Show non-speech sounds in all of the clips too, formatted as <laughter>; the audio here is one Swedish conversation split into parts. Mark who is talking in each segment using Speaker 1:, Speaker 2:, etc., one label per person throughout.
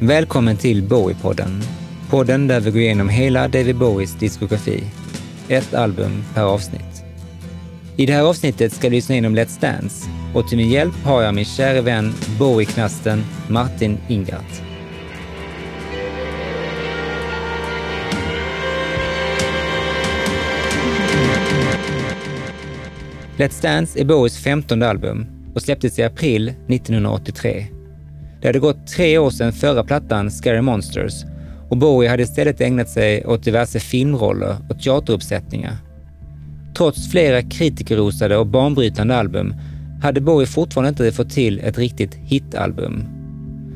Speaker 1: Välkommen till Bowie-podden. Podden där vi går igenom hela David Bowies diskografi. Ett album per avsnitt. I det här avsnittet ska vi lyssna in om Let's Dance och till min hjälp har jag min kära vän Bowie-knasten Martin Ingart. Let's Dance är Bowies femtonde album och släpptes i april 1983. Det hade gått tre år sedan förra plattan Scary Monsters och Bowie hade istället ägnat sig åt diverse filmroller och teateruppsättningar. Trots flera kritikerrosade och banbrytande album hade Bowie fortfarande inte fått till ett riktigt hitalbum.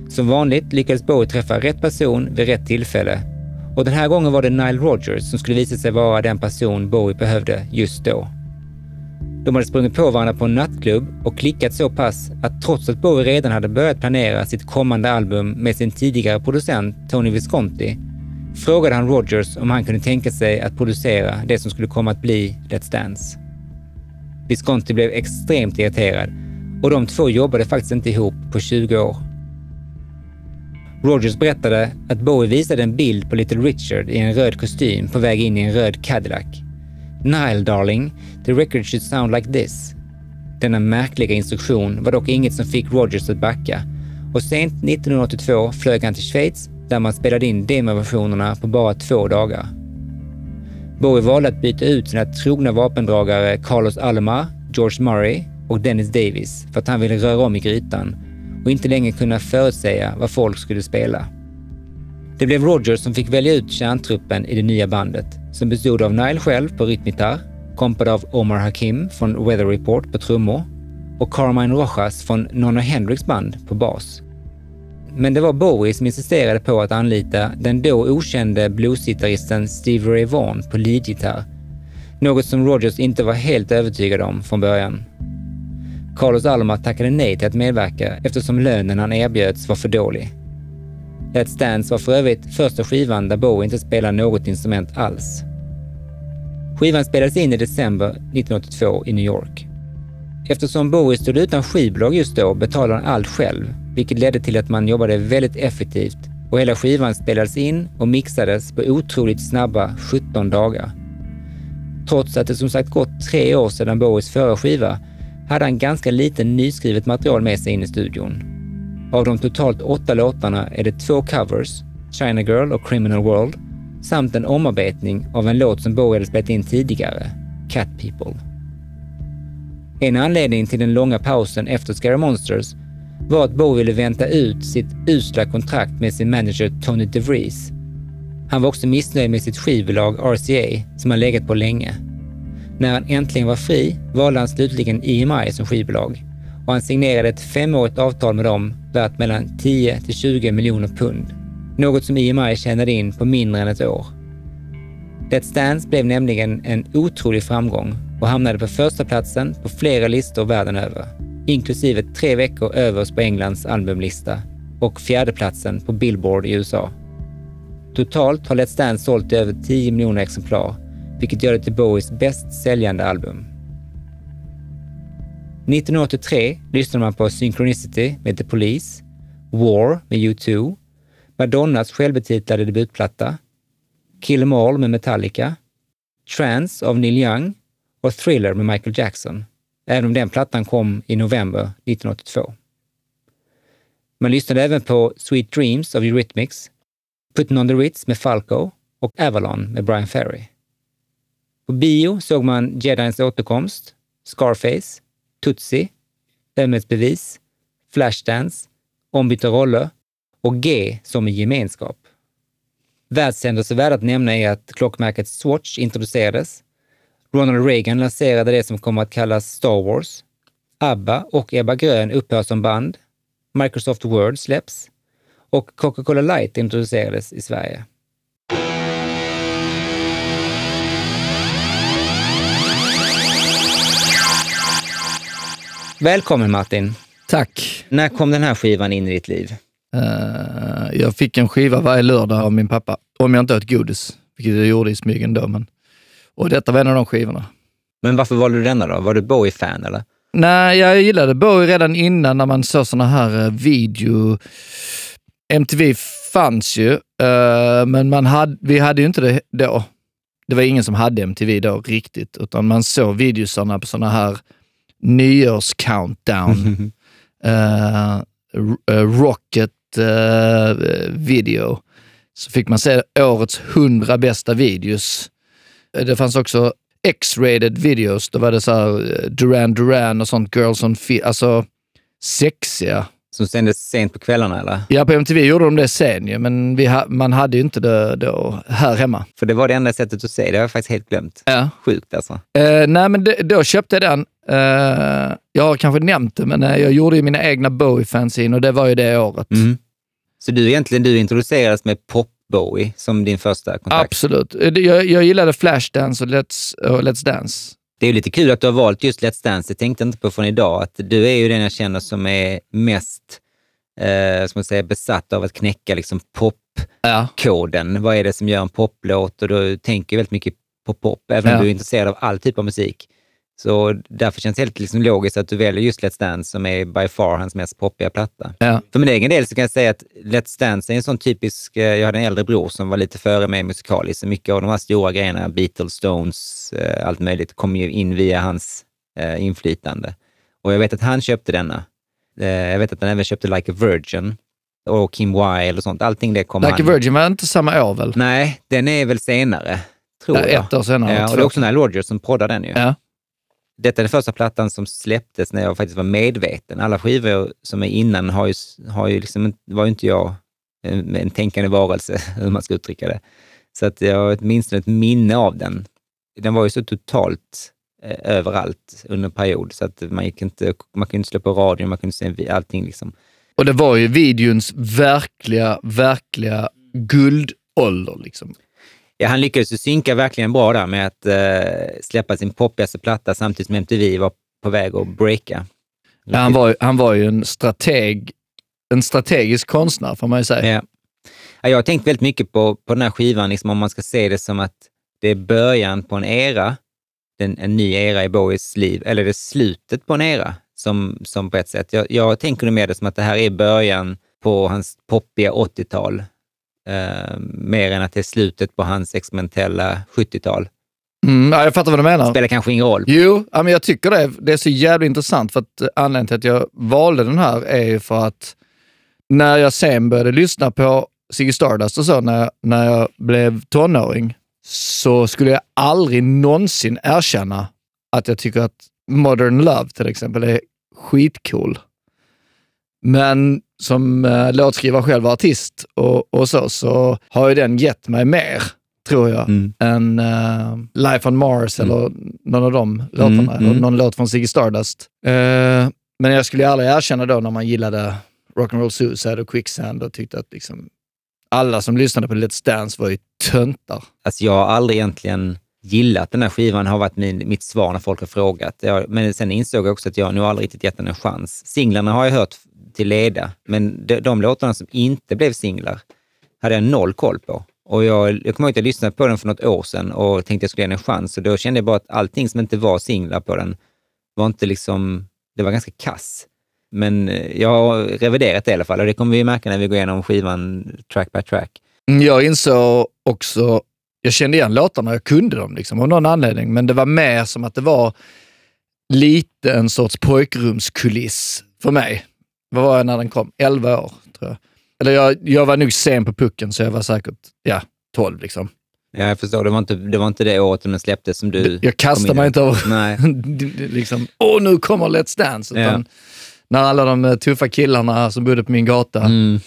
Speaker 1: Som vanligt lyckades Bowie träffa rätt person vid rätt tillfälle och den här gången var det Nile Rodgers som skulle visa sig vara den person Bowie behövde just då. De hade sprungit på varandra på en nattklubb och klickat så pass att trots att Bowie redan hade börjat planera sitt kommande album med sin tidigare producent Tony Visconti frågade han Rogers om han kunde tänka sig att producera det som skulle komma att bli Let's Dance. Visconti blev extremt irriterad och de två jobbade faktiskt inte ihop på 20 år. Rogers berättade att Bowie visade en bild på Little Richard i en röd kostym på väg in i en röd Cadillac Nile darling, the record should sound like this. Denna märkliga instruktion var dock inget som fick Rogers att backa och sent 1982 flög han till Schweiz där man spelade in demoversionerna på bara två dagar. Bowie valde att byta ut sina trogna vapendragare Carlos Alomar, George Murray och Dennis Davis för att han ville röra om i grytan och inte längre kunna förutsäga vad folk skulle spela. Det blev Rogers som fick välja ut kärntruppen i det nya bandet, som bestod av Nile själv på rytmgitarr, kompad av Omar Hakim från Weather Report på trummor och Carmine Rojas från Nonna Hendrix band på bas. Men det var Bowie som insisterade på att anlita den då okände bluesgitarristen Stevie Ray Vaughan på leadgitarr, något som Rogers inte var helt övertygad om från början. Carlos Alma tackade nej till att medverka eftersom lönen han erbjöds var för dålig. Let's Dance var för övrigt första skivan där Bowie inte spelade något instrument alls. Skivan spelades in i december 1982 i New York. Eftersom Bowie stod utan skivbolag just då betalade han allt själv, vilket ledde till att man jobbade väldigt effektivt och hela skivan spelades in och mixades på otroligt snabba 17 dagar. Trots att det som sagt gått tre år sedan Bowies förra skiva hade han ganska lite nyskrivet material med sig in i studion av de totalt åtta låtarna är det två covers, China Girl och Criminal World, samt en omarbetning av en låt som Bowie hade spelat in tidigare, Cat People. En anledning till den långa pausen efter Scary Monsters var att Bowie ville vänta ut sitt usla kontrakt med sin manager Tony DeVries. Han var också missnöjd med sitt skivbolag RCA, som han legat på länge. När han äntligen var fri valde han slutligen EMI som skivbolag och han signerade ett femårigt avtal med dem värt mellan 10 till 20 miljoner pund. Något som EMI tjänade in på mindre än ett år. Let's Dance blev nämligen en otrolig framgång och hamnade på första platsen på flera listor världen över, inklusive tre veckor överst på Englands albumlista och fjärdeplatsen på Billboard i USA. Totalt har Let's Dance sålt i över 10 miljoner exemplar, vilket gör det till Bowies bäst säljande album. 1983 lyssnade man på Synchronicity med The Police, War med U2, Madonnas självbetitlade debutplatta, Kill 'em All med Metallica, Trance av Neil Young och Thriller med Michael Jackson, även om den plattan kom i november 1982. Man lyssnade även på Sweet Dreams av Eurythmics, Putting on the Ritz med Falco och Avalon med Brian Ferry. På bio såg man Jedins återkomst, Scarface, Tutsi, ömhetsbevis, Flashdance, ombytta roller och G som i gemenskap. Världshändelser värda att nämna är att klockmärket Swatch introducerades. Ronald Reagan lanserade det som kommer att kallas Star Wars. ABBA och Ebba Grön upphör som band. Microsoft Word släpps och Coca-Cola Light introducerades i Sverige. Välkommen Martin!
Speaker 2: Tack!
Speaker 1: När kom den här skivan in i ditt liv?
Speaker 2: Uh, jag fick en skiva varje lördag av min pappa, om jag inte åt godis, vilket jag gjorde i smyg ändå. Men, och detta var en av de skivorna.
Speaker 1: Men varför valde du denna då? Var du Bowie-fan eller?
Speaker 2: Nej, jag gillade Bowie redan innan när man såg såna här uh, video MTV fanns ju, eh, men man hade, vi hade ju inte det då. Det var ingen som hade MTV då riktigt, utan man såg videosarna på sådana här nyårs-countdown. <laughs> eh, eh, Rocket eh, Eh, video. Så fick man se årets hundra bästa videos. Eh, det fanns också X-rated videos. Då var det så här eh, Duran Duran och sånt, Girls on Fi- Alltså sexiga.
Speaker 1: Som sändes sent på kvällarna eller?
Speaker 2: Ja, på MTV gjorde de det sen ju, men vi ha, man hade ju inte det då här hemma.
Speaker 1: För det var det enda sättet att se det. har jag faktiskt helt glömt.
Speaker 2: Ja.
Speaker 1: Sjukt alltså.
Speaker 2: Eh, nej, men det, då köpte jag den. Eh, jag har kanske nämnt det, men eh, jag gjorde ju mina egna Bowie-fanzine och det var ju det året.
Speaker 1: Mm. Så du egentligen du introducerades med Pop-Bowie som din första kontakt?
Speaker 2: Absolut. Jag, jag gillade Flashdance och Let's, och Let's Dance.
Speaker 1: Det är lite kul att du har valt just Let's Dance. Det tänkte inte på från idag. Att du är ju den jag känner som är mest eh, som man säger, besatt av att knäcka liksom popkoden.
Speaker 2: Ja.
Speaker 1: Vad är det som gör en poplåt? Och du tänker väldigt mycket på pop, även
Speaker 2: Ja.
Speaker 1: om du är intresserad av all typ av musik. Så därför känns det helt liksom logiskt att du väljer just Let's Dance som är by far hans mest poppiga platta.
Speaker 2: Ja.
Speaker 1: För min egen del så kan jag säga att Let's Dance är en sån typisk, eh, jag hade en äldre bror som var lite före mig musikaliskt, så mycket av de här stora grejerna, Beatles, Stones, eh, allt möjligt, kom ju in via hans eh, inflytande. Och jag vet att han köpte denna. Eh, jag vet att han även köpte Like a Virgin och Kim Wilde och sånt. Allting det kom
Speaker 2: Like a
Speaker 1: han...
Speaker 2: Virgin var inte samma år väl?
Speaker 1: Nej, den är väl senare, tror
Speaker 2: Ja,
Speaker 1: jag.
Speaker 2: ett år senare,
Speaker 1: Ja, och det är också Nile Rodgers som poddar den ju.
Speaker 2: Ja.
Speaker 1: Detta är den första plattan som släpptes när jag faktiskt var medveten. Alla skivor som är innan har ju, har ju liksom, var ju inte jag en, en tänkande varelse, <laughs> hur man ska uttrycka det. Så att jag har åtminstone ett minne av den. Den var ju så totalt eh, överallt under en period, så att man gick inte, man kunde inte slå på radion, man kunde se allting liksom.
Speaker 2: Och det var ju videons verkliga, verkliga guldålder. Liksom.
Speaker 1: Ja, han lyckades ju synka verkligen bra där med att eh, släppa sin poppigaste platta samtidigt som MTV var på väg att breaka.
Speaker 2: Ja, han, var, han var ju en strateg, en strategisk konstnär får man ju säga.
Speaker 1: Ja. Ja, jag har tänkt väldigt mycket på, på den här skivan, liksom, om man ska se det som att det är början på en era, en, en ny era i Bowies liv, eller det är slutet på en era, som, som på ett sätt. Jag, jag tänker nog mer det som att det här är början på hans poppiga 80-tal, eh, mer än att det är slutet på hans experimentella 70-tal.
Speaker 2: Mm, ja, jag fattar vad du menar.
Speaker 1: Spelar kanske ingen roll.
Speaker 2: Jo, ja, men jag tycker det. Det är så jävligt intressant för att anledningen till att jag valde den här är ju för att när jag sen började lyssna på Ziggy Stardust och så, när, när jag blev tonåring, så skulle jag aldrig någonsin erkänna att jag tycker att Modern Love till exempel är skitcool. Men som eh, låtskrivare själv och artist och, och så, så har ju den gett mig mer, tror jag,
Speaker 1: Mm.
Speaker 2: än eh, Life on Mars eller någon av de låtarna.
Speaker 1: Mm,
Speaker 2: eller
Speaker 1: mm.
Speaker 2: någon låt från Ziggy Stardust. Eh, men jag skulle aldrig erkänna då när man gillade Rock'n'Roll Suicide och Quicksand och tyckte att liksom, alla som lyssnade på Let's Dance var ju töntar.
Speaker 1: Alltså jag har aldrig egentligen gillat den här skivan, har varit min, mitt svar när folk har frågat. Jag, men sen insåg jag också att jag nog aldrig riktigt gett den en chans. Singlarna har jag hört till leda, men de, de låtarna som inte blev singlar hade jag noll koll på. Och jag, jag kommer ihåg att jag lyssnade på den för något år sedan och tänkte att jag skulle ge den en chans. Och då kände jag bara att allting som inte var singlar på den var inte liksom, det var ganska kass. Men eh, jag har reviderat det i alla fall och det kommer vi märka när vi går igenom skivan track by track.
Speaker 2: Mm, jag insåg också, jag kände igen låtarna, jag kunde dem liksom, av någon anledning, men det var mer som att det var lite en sorts pojkrumskuliss för mig. Vad var jag när den kom? 11 år, tror jag. Eller jag, jag var nog sen på pucken, så jag var säkert ja, 12. Liksom.
Speaker 1: Ja, jag förstår. Det var inte det, var inte det året den släpptes som du...
Speaker 2: Jag
Speaker 1: in
Speaker 2: mig inte över
Speaker 1: Nej. <laughs>
Speaker 2: liksom, åh nu kommer Let's Dance. Utan När alla de eh, tuffa killarna som bodde på min gata
Speaker 1: Mm.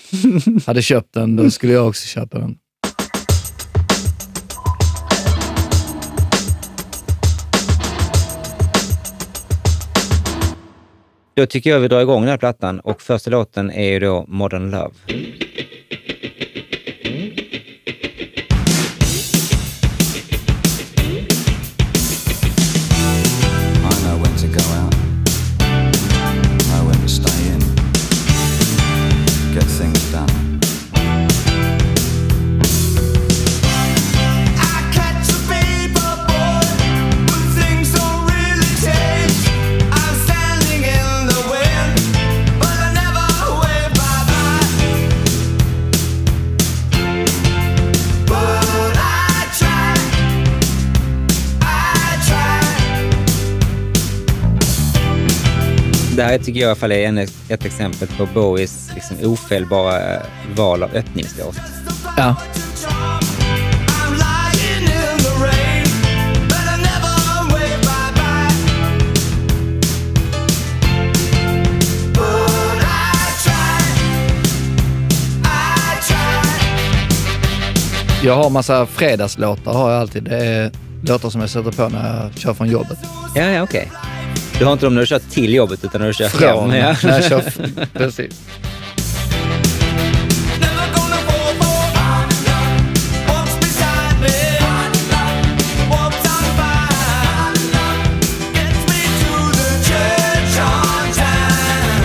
Speaker 2: hade köpt den, då skulle jag också köpa den.
Speaker 1: Då tycker jag vi drar igång den här plattan och första låten är ju då Modern Love. Här tycker jag i alla fall är en, ett exempel på Bowies liksom ofelbara val av öppningslåt.
Speaker 2: Ja. Jag har massa fredagslåtar har jag alltid. Det är låtar som jag sätter på när jag kör från jobbet.
Speaker 1: Ja, ja, okej. Du har inte dem när du kör till jobbet utan när du kör
Speaker 2: Från
Speaker 1: hem? Ja.
Speaker 2: när jag kör... <laughs> Precis.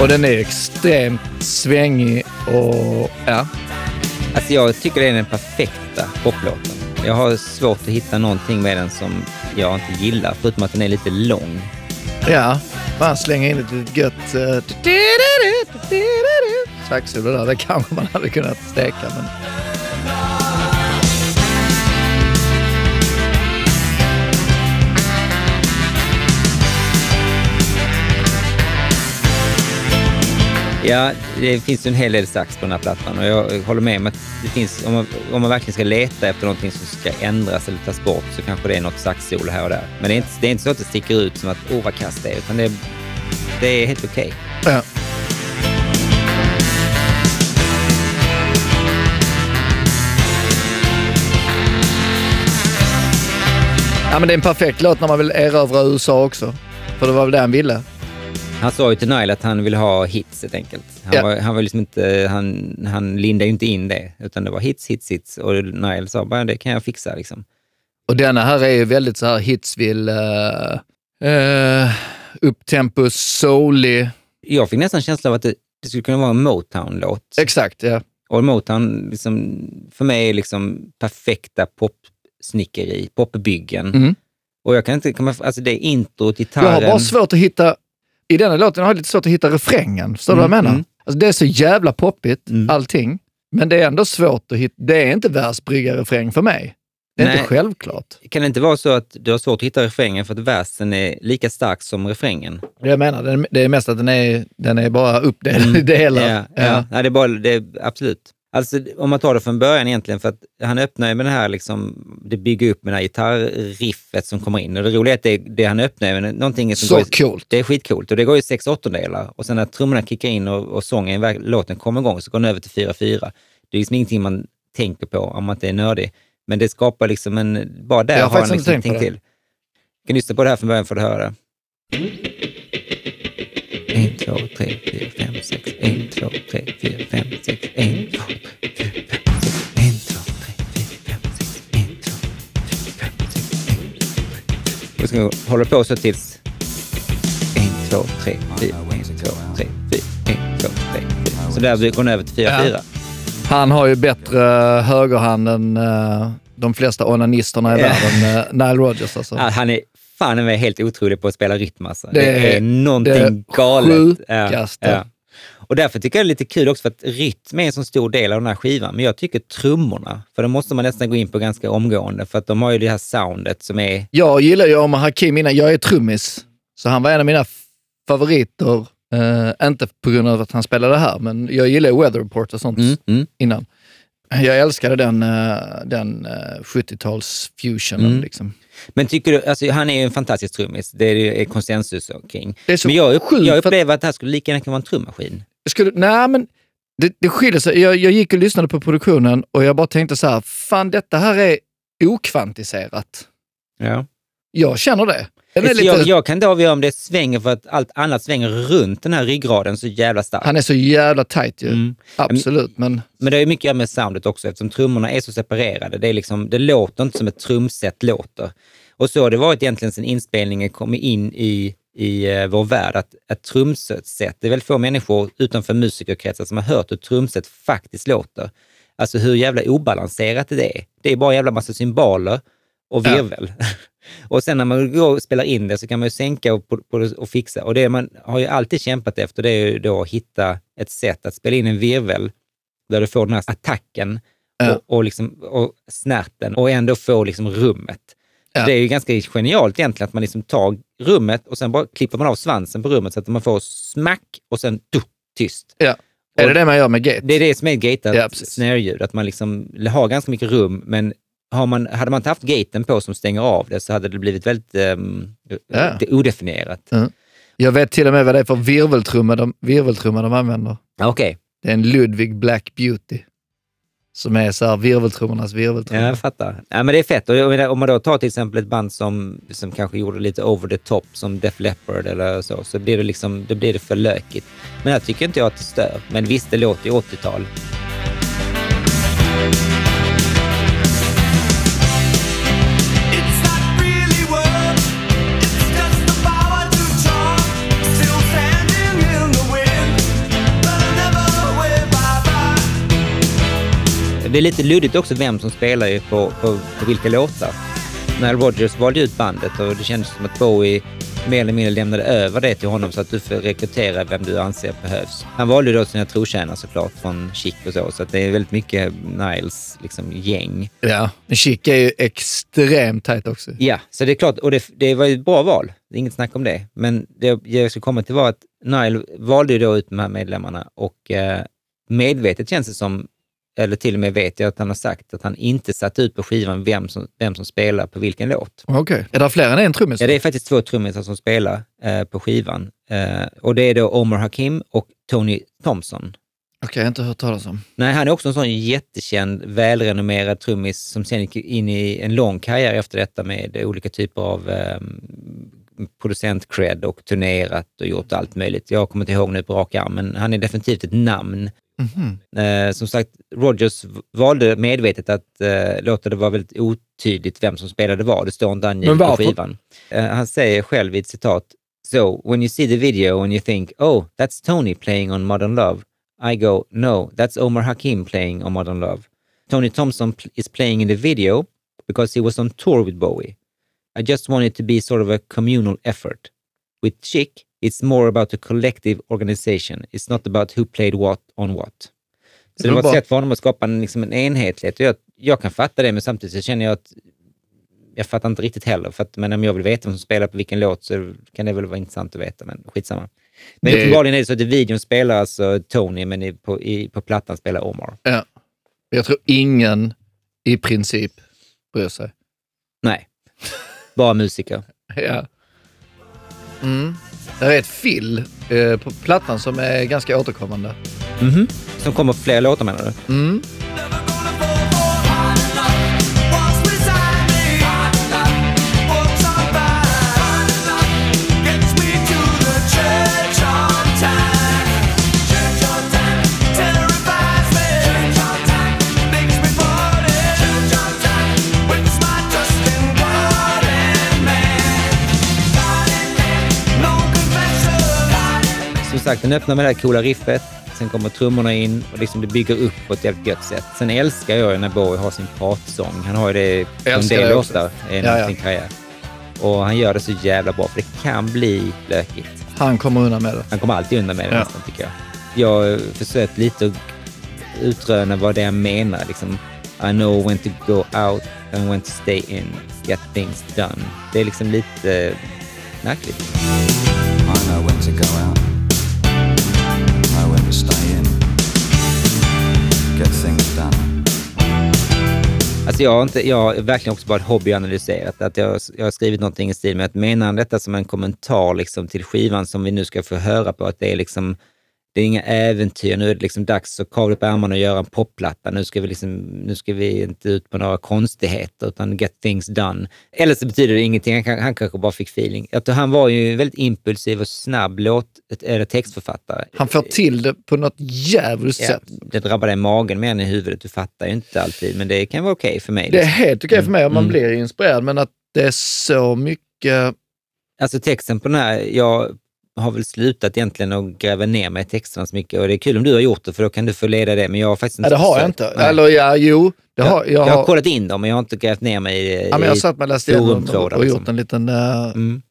Speaker 2: Och den är extremt svängig och... Ja.
Speaker 1: Alltså jag tycker det är den perfekta poplåten. Jag har svårt att hitta någonting med den som jag inte gillar, förutom att den är lite lång.
Speaker 2: Ja. Man slänger in ett litet gött... Uh, Saxsolo där. Det kanske man hade kunnat steka, men...
Speaker 1: Ja, det finns ju en hel del sax på den här plattan och jag håller med om att det finns, om man, om man verkligen ska leta efter någonting som ska ändras eller tas bort så kanske det är något saxsolo här och där. Men det är inte, det är inte så att det sticker ut som att åh vad kast det är, utan det är, det är helt okej.
Speaker 2: Ja. Ja, men det är en perfekt låt när man vill erövra USA också. För det var väl det han ville.
Speaker 1: Han sa ju till Nile att han ville ha hits helt enkelt. Han,
Speaker 2: Ja.
Speaker 1: var, han var liksom inte, han, han lindade ju inte in det, utan det var hits, hits, hits. Och Nile sa bara det kan jag fixa liksom.
Speaker 2: Och denna här är ju väldigt så här Hitsville, uh, uh, upptempo, soulig.
Speaker 1: Jag fick nästan känslan av att det, det skulle kunna vara en Motown-låt.
Speaker 2: Exakt, ja.
Speaker 1: Och Motown, liksom, för mig är liksom perfekta popsnickeri, popbyggen.
Speaker 2: Mm.
Speaker 1: Och jag kan inte, kan man, alltså det är introt,
Speaker 2: Jag
Speaker 1: gitarren.
Speaker 2: har bara svårt att hitta, i denna låten har jag lite svårt att hitta refrängen. Förstår du
Speaker 1: Mm,
Speaker 2: vad jag menar?
Speaker 1: mm.
Speaker 2: Alltså det är så jävla poppigt,
Speaker 1: Mm.
Speaker 2: allting. Men det är ändå svårt att hitta, det är inte världsbryggarrefräng för mig. Det är
Speaker 1: Nej.
Speaker 2: inte självklart.
Speaker 1: Kan det inte vara så att du har svårt att hitta refrängen för att versen är lika stark som refrängen?
Speaker 2: Det jag menar, det är mest att den är, den är bara uppdelad i delar.
Speaker 1: Mm. Ja, ja. Nej, det är bara, det är, absolut. Alltså om man tar det från början egentligen, för att han öppnar ju med det här, liksom, det bygger upp med det här gitarriffet som kommer in. Och det roliga är att det, det han öppnar med någonting som
Speaker 2: Så
Speaker 1: går i,
Speaker 2: coolt.
Speaker 1: Det är skitcoolt och det går i sex åttondelar och sen när trummorna kickar in och, och sången, låten kommer igång så går den över till 4-4. Det är liksom ingenting man tänker på om man inte är nördig. Men det skapar liksom en, bara där
Speaker 2: Jag har
Speaker 1: har han liksom
Speaker 2: tänkt
Speaker 1: till. Kan lyssna på det här från början för att höra det. 1, 2, 3, 4, 5, 6, 1, 2, 3, 4, 5, 6, 1, 2, 3, 4, 5, 6, 1, 2, 3, 4, 5, 6, 1, 2, 3, 4, 5, 6, 1, 2, 3, 4. Och så håller på så tills 1, 2, 3, 4, 1, 2, 3, 4, 1, 2, 3, 4. Så där går den över till 4, 4.
Speaker 2: Han har ju bättre högerhand än eh, de flesta onanisterna i
Speaker 1: Ja.
Speaker 2: världen, Nile Rodgers alltså.
Speaker 1: Ja, han är fan är helt otrolig på att spela rytm alltså.
Speaker 2: Det
Speaker 1: Det,
Speaker 2: är
Speaker 1: någonting
Speaker 2: det
Speaker 1: galet.
Speaker 2: sjukaste.
Speaker 1: Och därför tycker jag det är lite kul också för att rytm är en så stor del av den här skivan. Men jag tycker trummorna, för det måste man nästan gå in på ganska omgående för att de har ju det här soundet som är...
Speaker 2: Jag gillar ju Omar Hakim innan. Jag är trummis, så han var en av mina favoriter. Eh, inte på grund av att han spelade här, men jag gillar Weather Report och sånt
Speaker 1: Mm, mm.
Speaker 2: innan. Jag älskade den, eh, den eh, 70-tals fusionen.
Speaker 1: Mm.
Speaker 2: Liksom.
Speaker 1: Men tycker du, alltså han är ju en fantastisk trummis, det är det är konsensus kring.
Speaker 2: Det är så
Speaker 1: Men jag, upp, jag upplever att det här skulle lika gärna kunna vara en trummaskin.
Speaker 2: Skulle, nej, men det, det skiljer sig. Jag, jag gick och lyssnade på produktionen och jag bara tänkte så här, fan detta här är okvantiserat.
Speaker 1: Ja.
Speaker 2: Jag känner det. Lite,
Speaker 1: jag, jag kan inte avgöra om det svänger för att allt annat svänger runt den här ryggraden så jävla starkt.
Speaker 2: Han är så jävla tight ju.
Speaker 1: Mm.
Speaker 2: Absolut, men
Speaker 1: Men det är mycket med soundet också eftersom trummorna är så separerade. Det, är liksom, det låter inte som ett trumset låter. Och så har det varit egentligen sedan inspelningen kom in i, i eh, vår värld, att ett trumset, det är väldigt få människor utanför musikerkretsar som har hört hur trumset faktiskt låter. Alltså hur jävla obalanserat det är. Det är bara en jävla massa symboler och
Speaker 2: Ja. <laughs>
Speaker 1: och sen när man spelar in det så kan man ju sänka och, och fixa. Och det man har ju alltid kämpat efter det är ju då att hitta ett sätt att spela in en virvel där du får den här attacken
Speaker 2: Ja.
Speaker 1: och, och, liksom, och snärten och ändå få liksom rummet.
Speaker 2: Ja.
Speaker 1: Det är ju ganska genialt egentligen att man liksom tar rummet och sen bara klipper man av svansen på rummet så att man får smack och sen du, tyst.
Speaker 2: Ja. Är det det man gör med gate?
Speaker 1: Det är det som är gatat
Speaker 2: Ja,
Speaker 1: snare-ljud, att man liksom har ganska mycket rum, men har man, hade man inte haft gaten på som stänger av det så hade det blivit väldigt um,
Speaker 2: Ja.
Speaker 1: odefinierat.
Speaker 2: Jag vet till och med vad det är för virveltrumma de, virveltrumma de använder.
Speaker 1: Okej,
Speaker 2: Det är en Ludwig Black Beauty. Som är så här virveltrummornas
Speaker 1: ja,
Speaker 2: virveltrumma.
Speaker 1: jag fattar. Ja, men det är fett. Och om man då tar till exempel ett band som, som kanske gjorde lite over the top, som Def Leppard eller så, så blir det, liksom, då blir det för lökigt. Men jag tycker inte jag att det stör. Men visst, det låter ju 80-tal. Det är lite luddigt också vem som spelar på, på, på vilka låtar. Nile Rodgers valde ut bandet och det kändes som att Bowie mer eller mindre lämnade över det till honom så att du får rekrytera vem du anser behövs. Han valde då sina trotjänare såklart från Chic och så, så att det är väldigt mycket Niles liksom, gäng.
Speaker 2: Ja, men Chic är ju extremt tajt också.
Speaker 1: Ja, så det är klart, och det, det var ju ett bra val. Det är inget snack om det. Men det jag ska komma till var att Nile valde ju då ut de här medlemmarna och eh, medvetet känns det som, eller till och med vet jag att han har sagt att han inte satt ut på skivan vem som, vem som spelar på vilken låt.
Speaker 2: Okej. Är det fler än en trummis?
Speaker 1: Ja, det är faktiskt två trummisar som spelar eh, på skivan. Eh, och det är då Omar Hakim och Tony Thompson.
Speaker 2: Okej, jag har inte hört talas om.
Speaker 1: Nej, han är också en sån jättekänd, välrenommerad trummis som sen gick in i en lång karriär efter detta med olika typer av eh, producent-cred och turnerat och gjort allt möjligt. Jag kommer inte ihåg nu på rak arm, men han är definitivt ett namn.
Speaker 2: Mhm.
Speaker 1: Eh, som sagt, Rogers valde medvetet att eh, låta det vara väldigt otydligt vem som spelade vad. Det står inte angivet på skivan. Eh, han säger själv i ett citat, So, when you see the video and you think, oh, that's Tony playing on Modern Love, I go, no, that's Omar Hakim playing on Modern Love. Tony Thompson pl- is playing in the video because he was on tour with Bowie. I just want it to be sort of a communal effort. With Chic, it's more about a collective organization. It's not about who played what on what. Så det var ett sätt för honom att skapa en, liksom en enhetlighet. Jag, jag kan fatta det, men samtidigt så känner jag att jag fattar inte riktigt heller. För att, men om jag vill veta vem som spelar på vilken låt så kan det väl vara intressant att veta, men skitsamma. Men
Speaker 2: Det-
Speaker 1: uppenbarligen är det så att i videon spelar alltså Tony, men i, på, i, på plattan spelar Omar.
Speaker 2: Ja. Jag tror ingen i princip bryr sig.
Speaker 1: Nej, bara musiker.
Speaker 2: Ja. Mm. Det är ett fill eh, på plattan som är ganska återkommande.
Speaker 1: Mhm. Som kommer fler låtar menar du?
Speaker 2: Mm.
Speaker 1: Sagt, den öppnar med det här coola riffet. Sen kommer trummorna in och liksom det bygger upp på ett jävligt gött sätt. Sen älskar jag ju när Bowie har sin pratsång. Han har ju det på en del låtar i
Speaker 2: Ja, ja.
Speaker 1: sin karriär. Och han gör det så jävla bra, för det kan bli lökigt.
Speaker 2: Han kommer undan med det.
Speaker 1: Han kommer alltid undan med det
Speaker 2: Ja.
Speaker 1: nästan, tycker jag. Jag har försökt lite att utröna vad det är han menar. Liksom, I know when to go out and when to stay in, get things done. Det är liksom lite märkligt.
Speaker 3: I know when to go out. Know. Get things done.
Speaker 1: Alltså jag, har inte, jag har verkligen också bara hobbyanalyserat. Att jag, jag har skrivit någonting i stil med att menar han detta som en kommentar liksom till skivan som vi nu ska få höra på, att det är liksom det är inga äventyr, nu är det liksom dags att kavla upp ärmarna och göra en popplatta. Nu ska vi, liksom, nu ska vi inte ut på några konstigheter, utan get things done. Eller så betyder det ingenting, han, han kanske bara fick feeling. Jag tror han var ju väldigt impulsiv och snabb låt, eller textförfattare.
Speaker 2: Han får till det på något jävligt
Speaker 1: Ja,
Speaker 2: sätt.
Speaker 1: det drabbar dig i magen mer än i huvudet. Du fattar ju inte alltid, men det kan vara okej för mig.
Speaker 2: Det är
Speaker 1: liksom.
Speaker 2: helt okej för mig om man
Speaker 1: Mm.
Speaker 2: blir inspirerad, men att det är så mycket...
Speaker 1: Alltså texten på den här, jag har väl slutat egentligen att gräva ner mig i texterna så mycket och det är kul om du har gjort det för då kan du få leda det, men jag har faktiskt inte
Speaker 2: Nej, det har jag inte.
Speaker 1: Nej.
Speaker 2: Eller ja, jo. Det
Speaker 1: jag,
Speaker 2: har, jag,
Speaker 1: jag har
Speaker 2: har,
Speaker 1: kollat in dem men jag har inte grävt ner mig i,
Speaker 2: ja, men jag satt med och läste igenom och, och
Speaker 1: liksom.
Speaker 2: gjort en liten... eh,
Speaker 1: mm.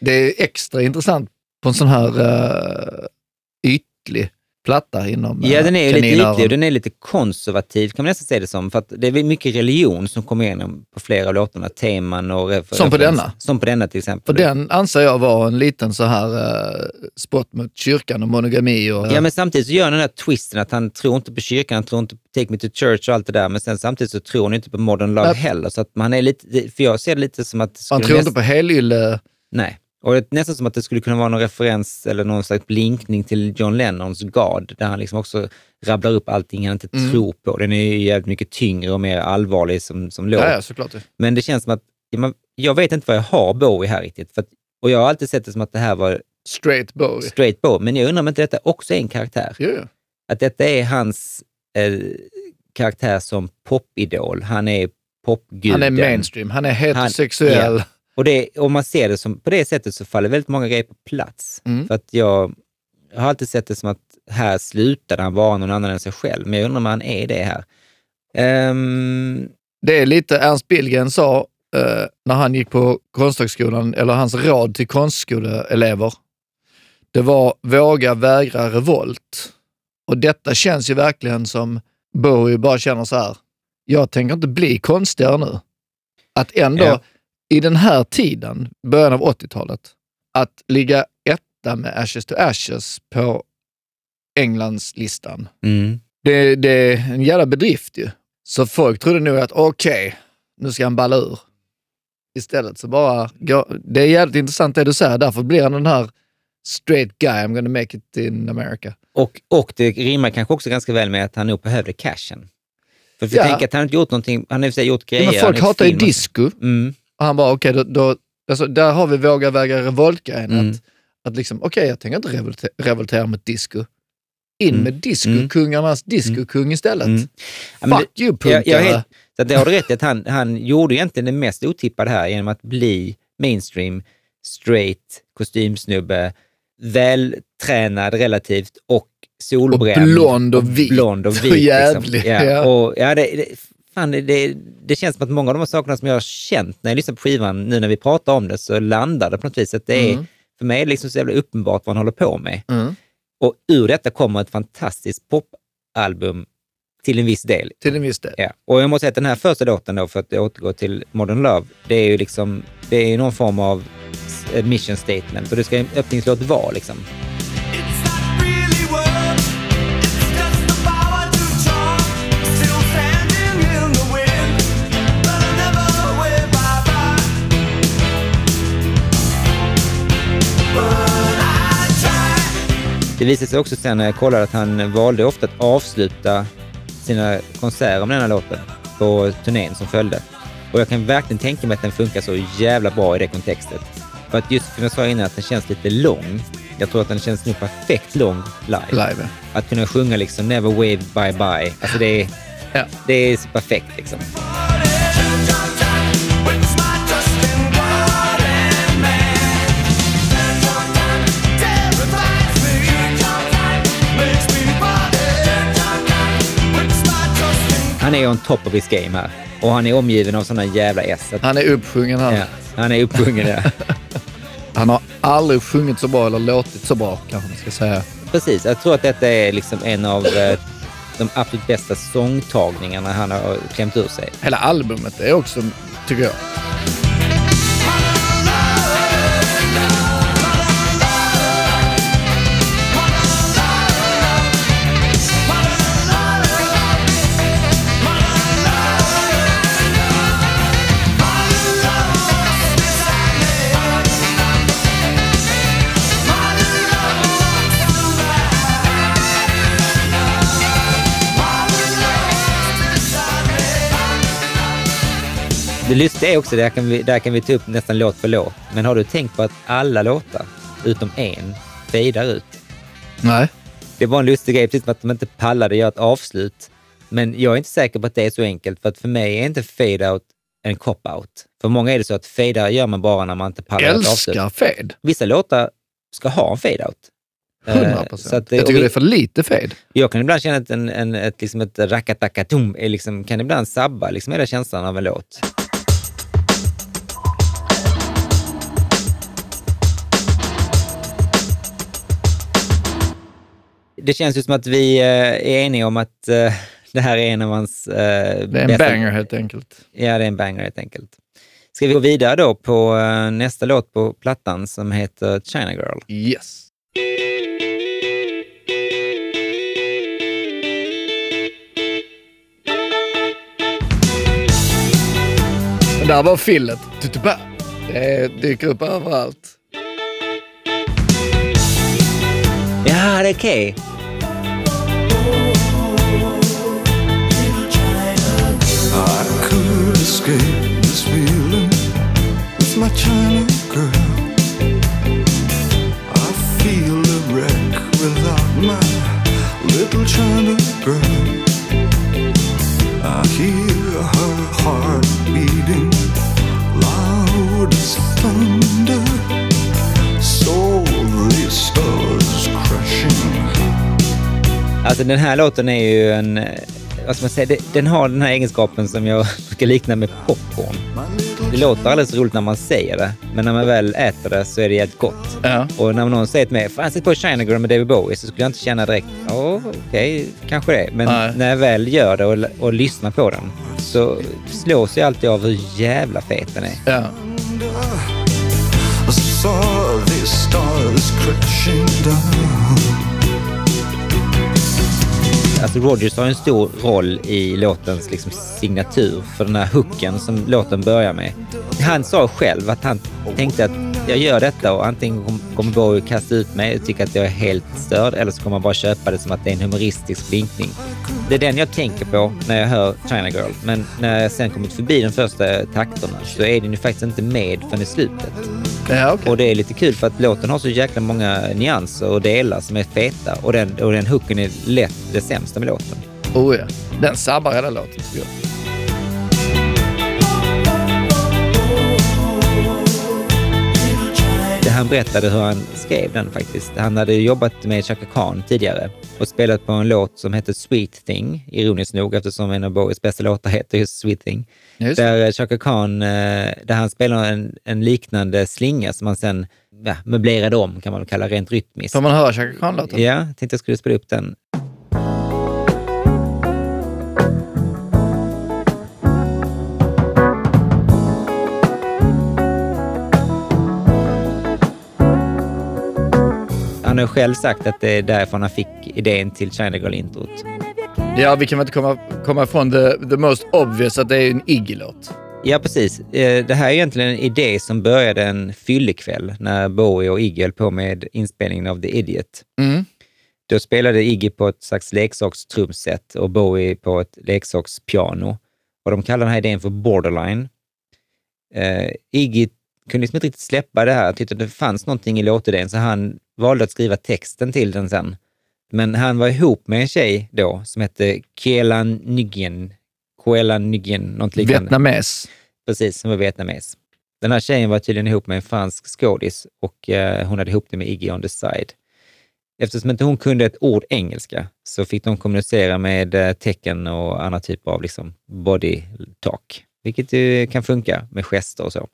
Speaker 2: det är extra intressant på en sån här uh, ytlig platta inom
Speaker 1: Ja,
Speaker 2: eh,
Speaker 1: den är ju lite ytlig och den är lite konservativ kan man nästan säga det som. För att det är mycket religion som kommer igenom på flera av låtarna, teman och
Speaker 2: Som på denna?
Speaker 1: Som på denna till exempel.
Speaker 2: Och den anser jag var en liten så här uh, spot mot kyrkan och monogami. Och,
Speaker 1: Ja, men samtidigt så gör han den här twisten att han tror inte på kyrkan, han tror inte på Take Me To Church och allt det där, men sen samtidigt så tror han inte på Modern Love
Speaker 2: Nej.
Speaker 1: heller. Så att man är lite, för jag ser det lite som att...
Speaker 2: han tror
Speaker 1: näst-
Speaker 2: inte på helylle.
Speaker 1: Nej. Och det är nästan som att det skulle kunna vara någon referens eller någon slags blinkning till John Lennons God, där han liksom också rabblar upp allting han inte
Speaker 2: Mm.
Speaker 1: tror på. Den är ju jävligt mycket tyngre och mer allvarlig som, som låt.
Speaker 2: Ja, ja, såklart.
Speaker 1: Men det känns som att, jag vet inte vad jag har Bowie här riktigt. Att, och jag har alltid sett det som att det här var
Speaker 2: Straight Bowie.
Speaker 1: straight Bowie, men jag undrar om inte detta också är en karaktär.
Speaker 2: Jo.
Speaker 1: Att detta är hans eh, karaktär som popidol. Han är popguden.
Speaker 2: Han är mainstream, han är heterosexuell.
Speaker 1: Ja. Och det, om man ser det som, på det sättet så faller väldigt många grejer på plats.
Speaker 2: Mm.
Speaker 1: För att jag, jag har alltid sett det som att här slutade han vara någon annan än sig själv, men jag undrar om han är det här. Ehm,
Speaker 2: Det är lite Ernst Billgren sa eh, när han gick på Konsthögskolan, eller hans råd till konstskoleelever. Det var våga vägra revolt. Och detta känns ju verkligen som Bowie bara känner så här, jag tänker inte bli konstigare nu. Att ändå
Speaker 1: Ja.
Speaker 2: I den här tiden, början av 80-talet, att ligga etta med Ashes to Ashes på Englandslistan.
Speaker 1: mm.
Speaker 2: Det, det är en jävla bedrift ju. Så folk trodde nog att okej, nu ska han balla ur. Istället så bara, det är jävligt intressant det du säger, därför blir han den här straight guy, I'm gonna make it in America.
Speaker 1: och, och det rimmar kanske också ganska väl med att han nog behövde cashen. För, för
Speaker 2: Ja.
Speaker 1: tänk att han inte gjort någonting, han har i gjort grejer.
Speaker 2: Ja, men folk hatar ju disco.
Speaker 1: Mm.
Speaker 2: Och han bara, okej, då, då, alltså, där har vi våga väga revoltgrejen.
Speaker 1: Mm.
Speaker 2: Att, att liksom, okej, jag tänker inte revoltera, revoltera mot disco. In
Speaker 1: Mm.
Speaker 2: med
Speaker 1: Mm.
Speaker 2: kungarnas discokung istället.
Speaker 1: Mm.
Speaker 2: Fuck you
Speaker 1: Jag,
Speaker 2: punkare.
Speaker 1: jag helt, så det har du rätt att han, han gjorde egentligen det mest otippade här genom att bli mainstream, straight, kostymsnubbe, vältränad relativt och solbränd.
Speaker 2: Och blond och vit.
Speaker 1: Blond och <laughs> vit. Liksom. Ja.
Speaker 2: ja.
Speaker 1: Och, ja, det, det, fan, det, det, känns som att många av de här sakerna som jag har känt när jag lyssnar på skivan, nu när vi pratar om det, så landar det på något vis. Att det är,
Speaker 2: Mm.
Speaker 1: För mig är det liksom så jävla uppenbart vad han håller på med.
Speaker 2: Mm.
Speaker 1: Och ur detta kommer ett fantastiskt popalbum till en viss del.
Speaker 2: Till en viss del.
Speaker 1: Ja. Och jag måste säga att den här första låten då, för att återgå till Modern Love, det är ju liksom, det är någon form av mission statement och det ska en öppningslåt vara liksom. Det visade sig också sen när jag kollade att han valde ofta att avsluta sina konserter med den här låten på turnén som följde. Och jag kan verkligen tänka mig att den funkar så jävla bra i det kontextet. För att just som jag sa innan, att den känns lite lång. Jag tror att den känns nog perfekt lång live.
Speaker 2: Live.
Speaker 1: Att kunna sjunga liksom Never wave bye bye. Alltså det är,
Speaker 2: Ja.
Speaker 1: det är så perfekt liksom. Han är on top of his game här. Och han är omgiven av sådana jävla S.
Speaker 2: Han är uppsjungen här.
Speaker 1: ja, han är uppsjungen där. <laughs>
Speaker 2: Han har aldrig sjungit så bra eller låtit så bra kanske man ska säga.
Speaker 1: Precis, jag tror att detta är liksom en av eh, de absolut bästa sångtagningarna han har klämt ur sig.
Speaker 2: Hela albumet är också, tycker jag.
Speaker 1: Det lustiga är också, där kan, vi, där kan vi ta upp nästan låt för låt, men har du tänkt på att alla låtar, utom en, fejdar ut?
Speaker 2: Nej.
Speaker 1: Det var en lustig grej, precis som att de inte pallade göra ett avslut. Men jag är inte säker på att det är så enkelt, för att för mig är inte fade-out en cop-out. För många är det så att fade gör man bara när man inte pallar ett avslut.
Speaker 2: Älskar fade.
Speaker 1: Vissa låtar ska ha en fade-out. Eh,
Speaker 2: 100
Speaker 1: så
Speaker 2: procent.
Speaker 1: att,
Speaker 2: Jag tycker
Speaker 1: vi-
Speaker 2: det är för lite fade.
Speaker 1: Jag kan ibland känna att en, en, ett, liksom ett rakatakatum är liksom, kan ibland sabba liksom hela känslan av en låt. Det känns ju som att vi eh, är eniga om att eh, det här är en av hans eh,
Speaker 2: Det är en
Speaker 1: bästa-
Speaker 2: banger helt enkelt.
Speaker 1: Ja, det är en banger helt enkelt. Ska vi gå vidare då på nästa låt på plattan som heter China Girl?
Speaker 2: Yes. Där var fillet. Det dyker upp överallt.
Speaker 1: Ja, det är okej.
Speaker 3: I escape this feeling with my China girl. I feel a wreck without my little China girl. I hear her heart beating loud as thunder. So the stars crashing.
Speaker 1: Alltså den här låten är ju en... Vad ska man säga? Den har den här egenskapen som jag <laughs> brukar likna med popcorn. Det låter alldeles roligt när man säger det, men när man väl äter det så är det jävligt gott.
Speaker 2: Ja.
Speaker 1: Och när någon säger till mig, fan sätt på China Girl med David Bowie, så skulle jag inte känna direkt, ja okej, kanske det. Men
Speaker 2: Nej.
Speaker 1: när jag väl gör det och, och lyssnar på den så slås jag alltid av hur jävla fet den är.
Speaker 2: Ja.
Speaker 3: I saw the stars crashing down.
Speaker 1: Alltså Rogers har en stor roll i låtens liksom, signatur för den här hooken som låten börjar med. Han sa själv att han tänkte att jag gör detta och antingen kommer Bowie kasta ut mig och tycka att jag är helt störd eller så kommer han bara köpa det som att det är en humoristisk blinkning. Det är den jag tänker på när jag hör China Girl. Men när jag sen kommit förbi de första takterna så är den ju faktiskt inte med förrän i slutet.
Speaker 2: Ja, okej.
Speaker 1: Och det är lite kul för att låten har så jäkla många nyanser och delar som är feta och den, och den hooken är lätt det sämsta med låten.
Speaker 2: Oh, ja. Den sabbar hela låten tycker jag.
Speaker 1: Det han berättade hur han skrev den faktiskt. Han hade jobbat med Chaka Khan tidigare och spelat på en låt som hette Sweet Thing, ironiskt nog eftersom en av Bowies bästa låtar heter just Sweet Thing.
Speaker 2: Just.
Speaker 1: Där Chaka Khan, eh, där han spelar en, en liknande slinga som han sen ja, möblerade om, kan man väl kalla rent rytmiskt.
Speaker 2: Får man höra Chaka Khan-låten?
Speaker 1: Ja, tänkte jag skulle spela upp den. Han har själv sagt att det är därifrån han fick idén till China Girl-introt.
Speaker 2: Ja, vi kan väl inte komma, komma ifrån the, the most obvious att det är en Iggy-låt.
Speaker 1: Ja, precis. Eh, Det här är egentligen en idé som började en fyllekväll när Bowie och Iggy höll på med inspelningen av The Idiot.
Speaker 2: Mm.
Speaker 1: Då spelade Iggy på ett slags leksakstrumset och Bowie på ett leksakspiano. Och de kallar den här idén för Borderline. Eh, Iggy kunde liksom inte riktigt släppa det här. Tyckte att det fanns någonting i låtidén så han valde att skriva texten till den sen. Men han var ihop med en tjej då som hette Kielan Nguyen. Kielan Nguyen, något liknande.
Speaker 2: Vietnames.
Speaker 1: Precis, som var vietnames. Den här tjejen var tydligen ihop med en fransk skådis och eh, hon hade ihop det med Iggy on the side. Eftersom inte hon kunde ett ord engelska så fick de kommunicera med eh, tecken och andra typer av liksom, body talk, vilket ju kan funka med gester och så.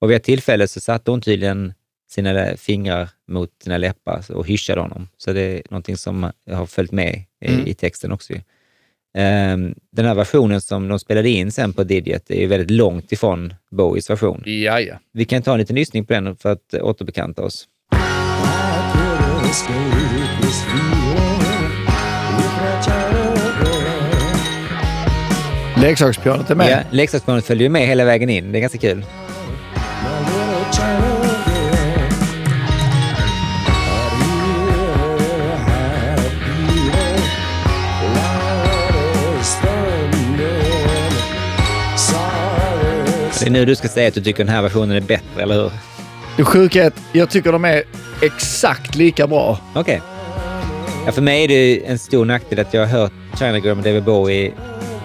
Speaker 1: Och vid ett tillfälle så satte hon tydligen sina fingrar mot sina läppar och hyschade honom. Så det är någonting som har följt med i,
Speaker 2: Mm.
Speaker 1: i texten också. Ehm, den här versionen som de spelade in sen på Didiet är ju väldigt långt ifrån Bowies version.
Speaker 2: Ja, ja.
Speaker 1: Vi kan ta en liten lyssning på den för att återbekanta oss.
Speaker 2: Leksakspianot är med.
Speaker 1: Ja, leksakspianot följer ju med hela vägen in. Det är ganska kul. Det är nu du ska säga att du tycker den här versionen är bättre, eller hur?
Speaker 2: Det sjuka är att jag tycker de är exakt lika bra.
Speaker 1: Okej. Ja, för mig är det en stor nackdel att jag har hört China Girl med David Bowie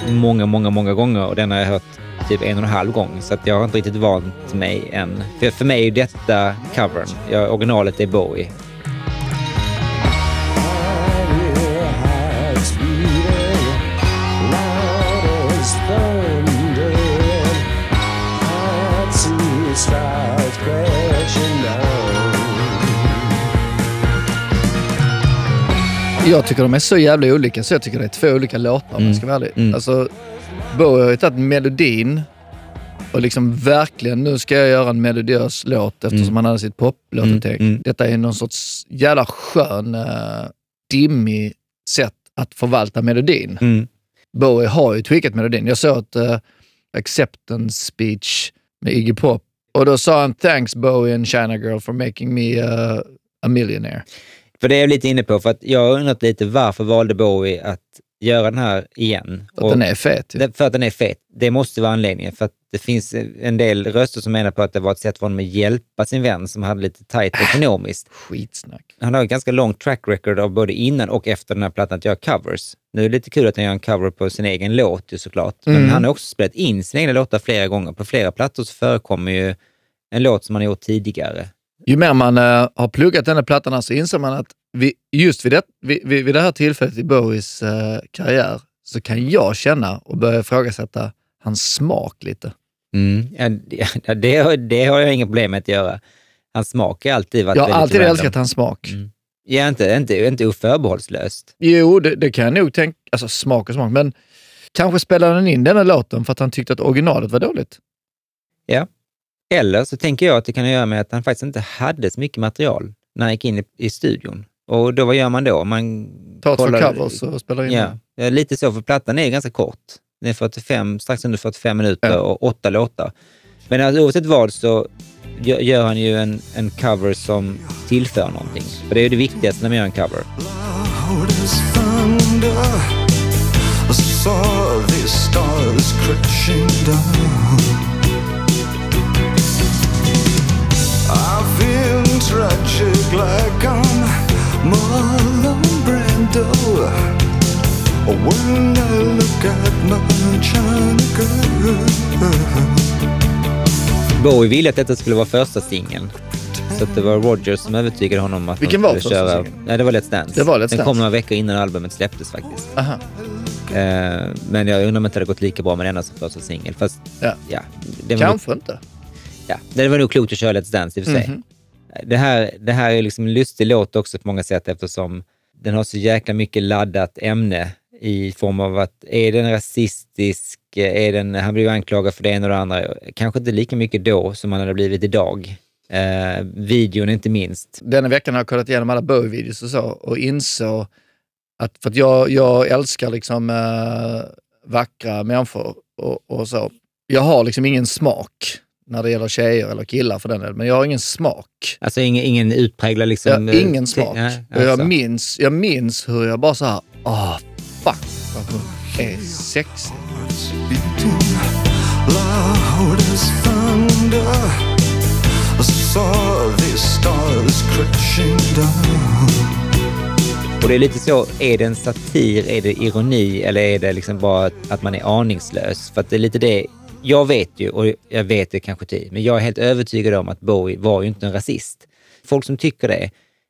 Speaker 1: många, många, många gånger och den har jag hört typ en och en halv gång. Så att jag har inte riktigt vant mig än. För, för mig är detta covern. Ja, originalet är Bowie.
Speaker 2: Jag tycker de är så jävla olika så jag tycker det är två olika låtar om jag ska vara ärlig.
Speaker 1: Mm.
Speaker 2: Alltså, Bowie har ju tagit melodin och liksom verkligen, nu ska jag göra en melodiös låt eftersom
Speaker 1: Mm.
Speaker 2: han hade sitt poplåtetänk.
Speaker 1: Mm, mm.
Speaker 2: Detta är någon sorts jävla skön, uh, dimmig sätt att förvalta melodin.
Speaker 1: Mm.
Speaker 2: Bowie har ju tweakat melodin. Jag såg ett uh, acceptance speech med Iggy Pop och då sa han “Thanks Bowie and China Girl for making me uh, a millionaire”.
Speaker 1: För det är jag lite inne på, för att jag har undrat lite varför valde Bowie att göra den här igen.
Speaker 2: För att den är fet.
Speaker 1: det, för att den är fet. Det måste vara anledningen. För att det finns en del röster som menar på att det var ett sätt för honom att hjälpa sin vän som hade lite tajt ekonomiskt.
Speaker 2: Skitsnack.
Speaker 1: Han har ett ganska långt track record av både innan och efter den här plattan att göra covers. Nu är det lite kul att han gör en cover på sin egen låt ju såklart. Men
Speaker 2: Mm.
Speaker 1: han har också spelat in sina egna låtar flera gånger. På flera plattor så förekommer ju en låt som han har gjort tidigare.
Speaker 2: Ju mer man eh, har pluggat den här plattan så inser man att vi, just vid det, vid, vid det här tillfället i Bowies eh, karriär så kan jag känna och börja ifrågasätta hans smak lite.
Speaker 1: Mm. Ja, det, det, det har jag inga problem med att göra. Hans smak har alltid varit
Speaker 2: Jag har alltid
Speaker 1: random.
Speaker 2: älskat hans smak.
Speaker 1: Mm. Ja, inte, inte, inte oförbehållslöst.
Speaker 2: Jo, det, det kan jag nog tänka. Alltså smak och smak, men kanske spelade han in den här låten för att han tyckte att originalet var dåligt.
Speaker 1: Eller så tänker jag att det kan ha göra med att han faktiskt inte hade så mycket material när han gick in i, i studion. Och då, vad gör man då? Man
Speaker 2: Ta ett
Speaker 1: kollar-
Speaker 2: för covers och spela in
Speaker 1: Ja, ja, lite så, för plattan är ganska kort. Den är 45, strax under 45 minuter
Speaker 2: Ja.
Speaker 1: och åtta låtar. Men alltså, oavsett vad så gör, gör han ju en, en cover som tillför någonting. För det är ju det viktigaste när man gör en cover.
Speaker 3: I saw these stars crashing down. Tragic like I'm Marlon Brando. When I look at my China girl.
Speaker 1: Bowie ville att detta skulle vara första singeln. Så att det var Rogers som övertygade honom att
Speaker 2: Vilken
Speaker 1: han
Speaker 2: var
Speaker 1: skulle
Speaker 2: första
Speaker 1: köra...
Speaker 2: singeln?
Speaker 1: Ja, det var Let's Dance.
Speaker 2: Det var Let's
Speaker 1: Den
Speaker 2: Dance.
Speaker 1: kom några veckor innan albumet släpptes faktiskt.
Speaker 2: Aha.
Speaker 1: Eh, men jag undrar om inte det hade gått lika bra med denna som första singel. Fast
Speaker 2: Ja.
Speaker 1: ja, det var, nog,
Speaker 2: Kanske inte.
Speaker 1: ja, det var nog klokt att köra Let's Dance i och för sig.
Speaker 2: Mhm.
Speaker 1: Det här, det här är liksom en lustig låt också på många sätt eftersom den har så jäkla mycket laddat ämne i form av att är den rasistisk, är den, han blev anklagad för det ena och det andra. Kanske inte lika mycket då som han hade blivit idag. Eh, videon inte minst.
Speaker 2: Denna veckan har jag kollat igenom alla Bowie-videos och så och insåg att, för att jag, jag älskar liksom äh, vackra människor och, och så. Jag har liksom ingen smak när det gäller tjejer eller killar för den delen, men jag har ingen smak.
Speaker 1: Alltså ingen, ingen utpräglad liksom...
Speaker 2: Jag har
Speaker 1: eh,
Speaker 2: ingen smak.
Speaker 1: Ja,
Speaker 2: Och jag,
Speaker 1: alltså.
Speaker 2: minns, jag minns hur jag bara så här, ah fuck vad hon är sexig.
Speaker 1: Och det är lite så, är det en satir, är det ironi eller är det liksom bara att man är aningslös? För att det är lite det, jag vet ju, och jag vet det kanske till, men jag är helt övertygad om att Bowie var ju inte en rasist. Folk som tycker det,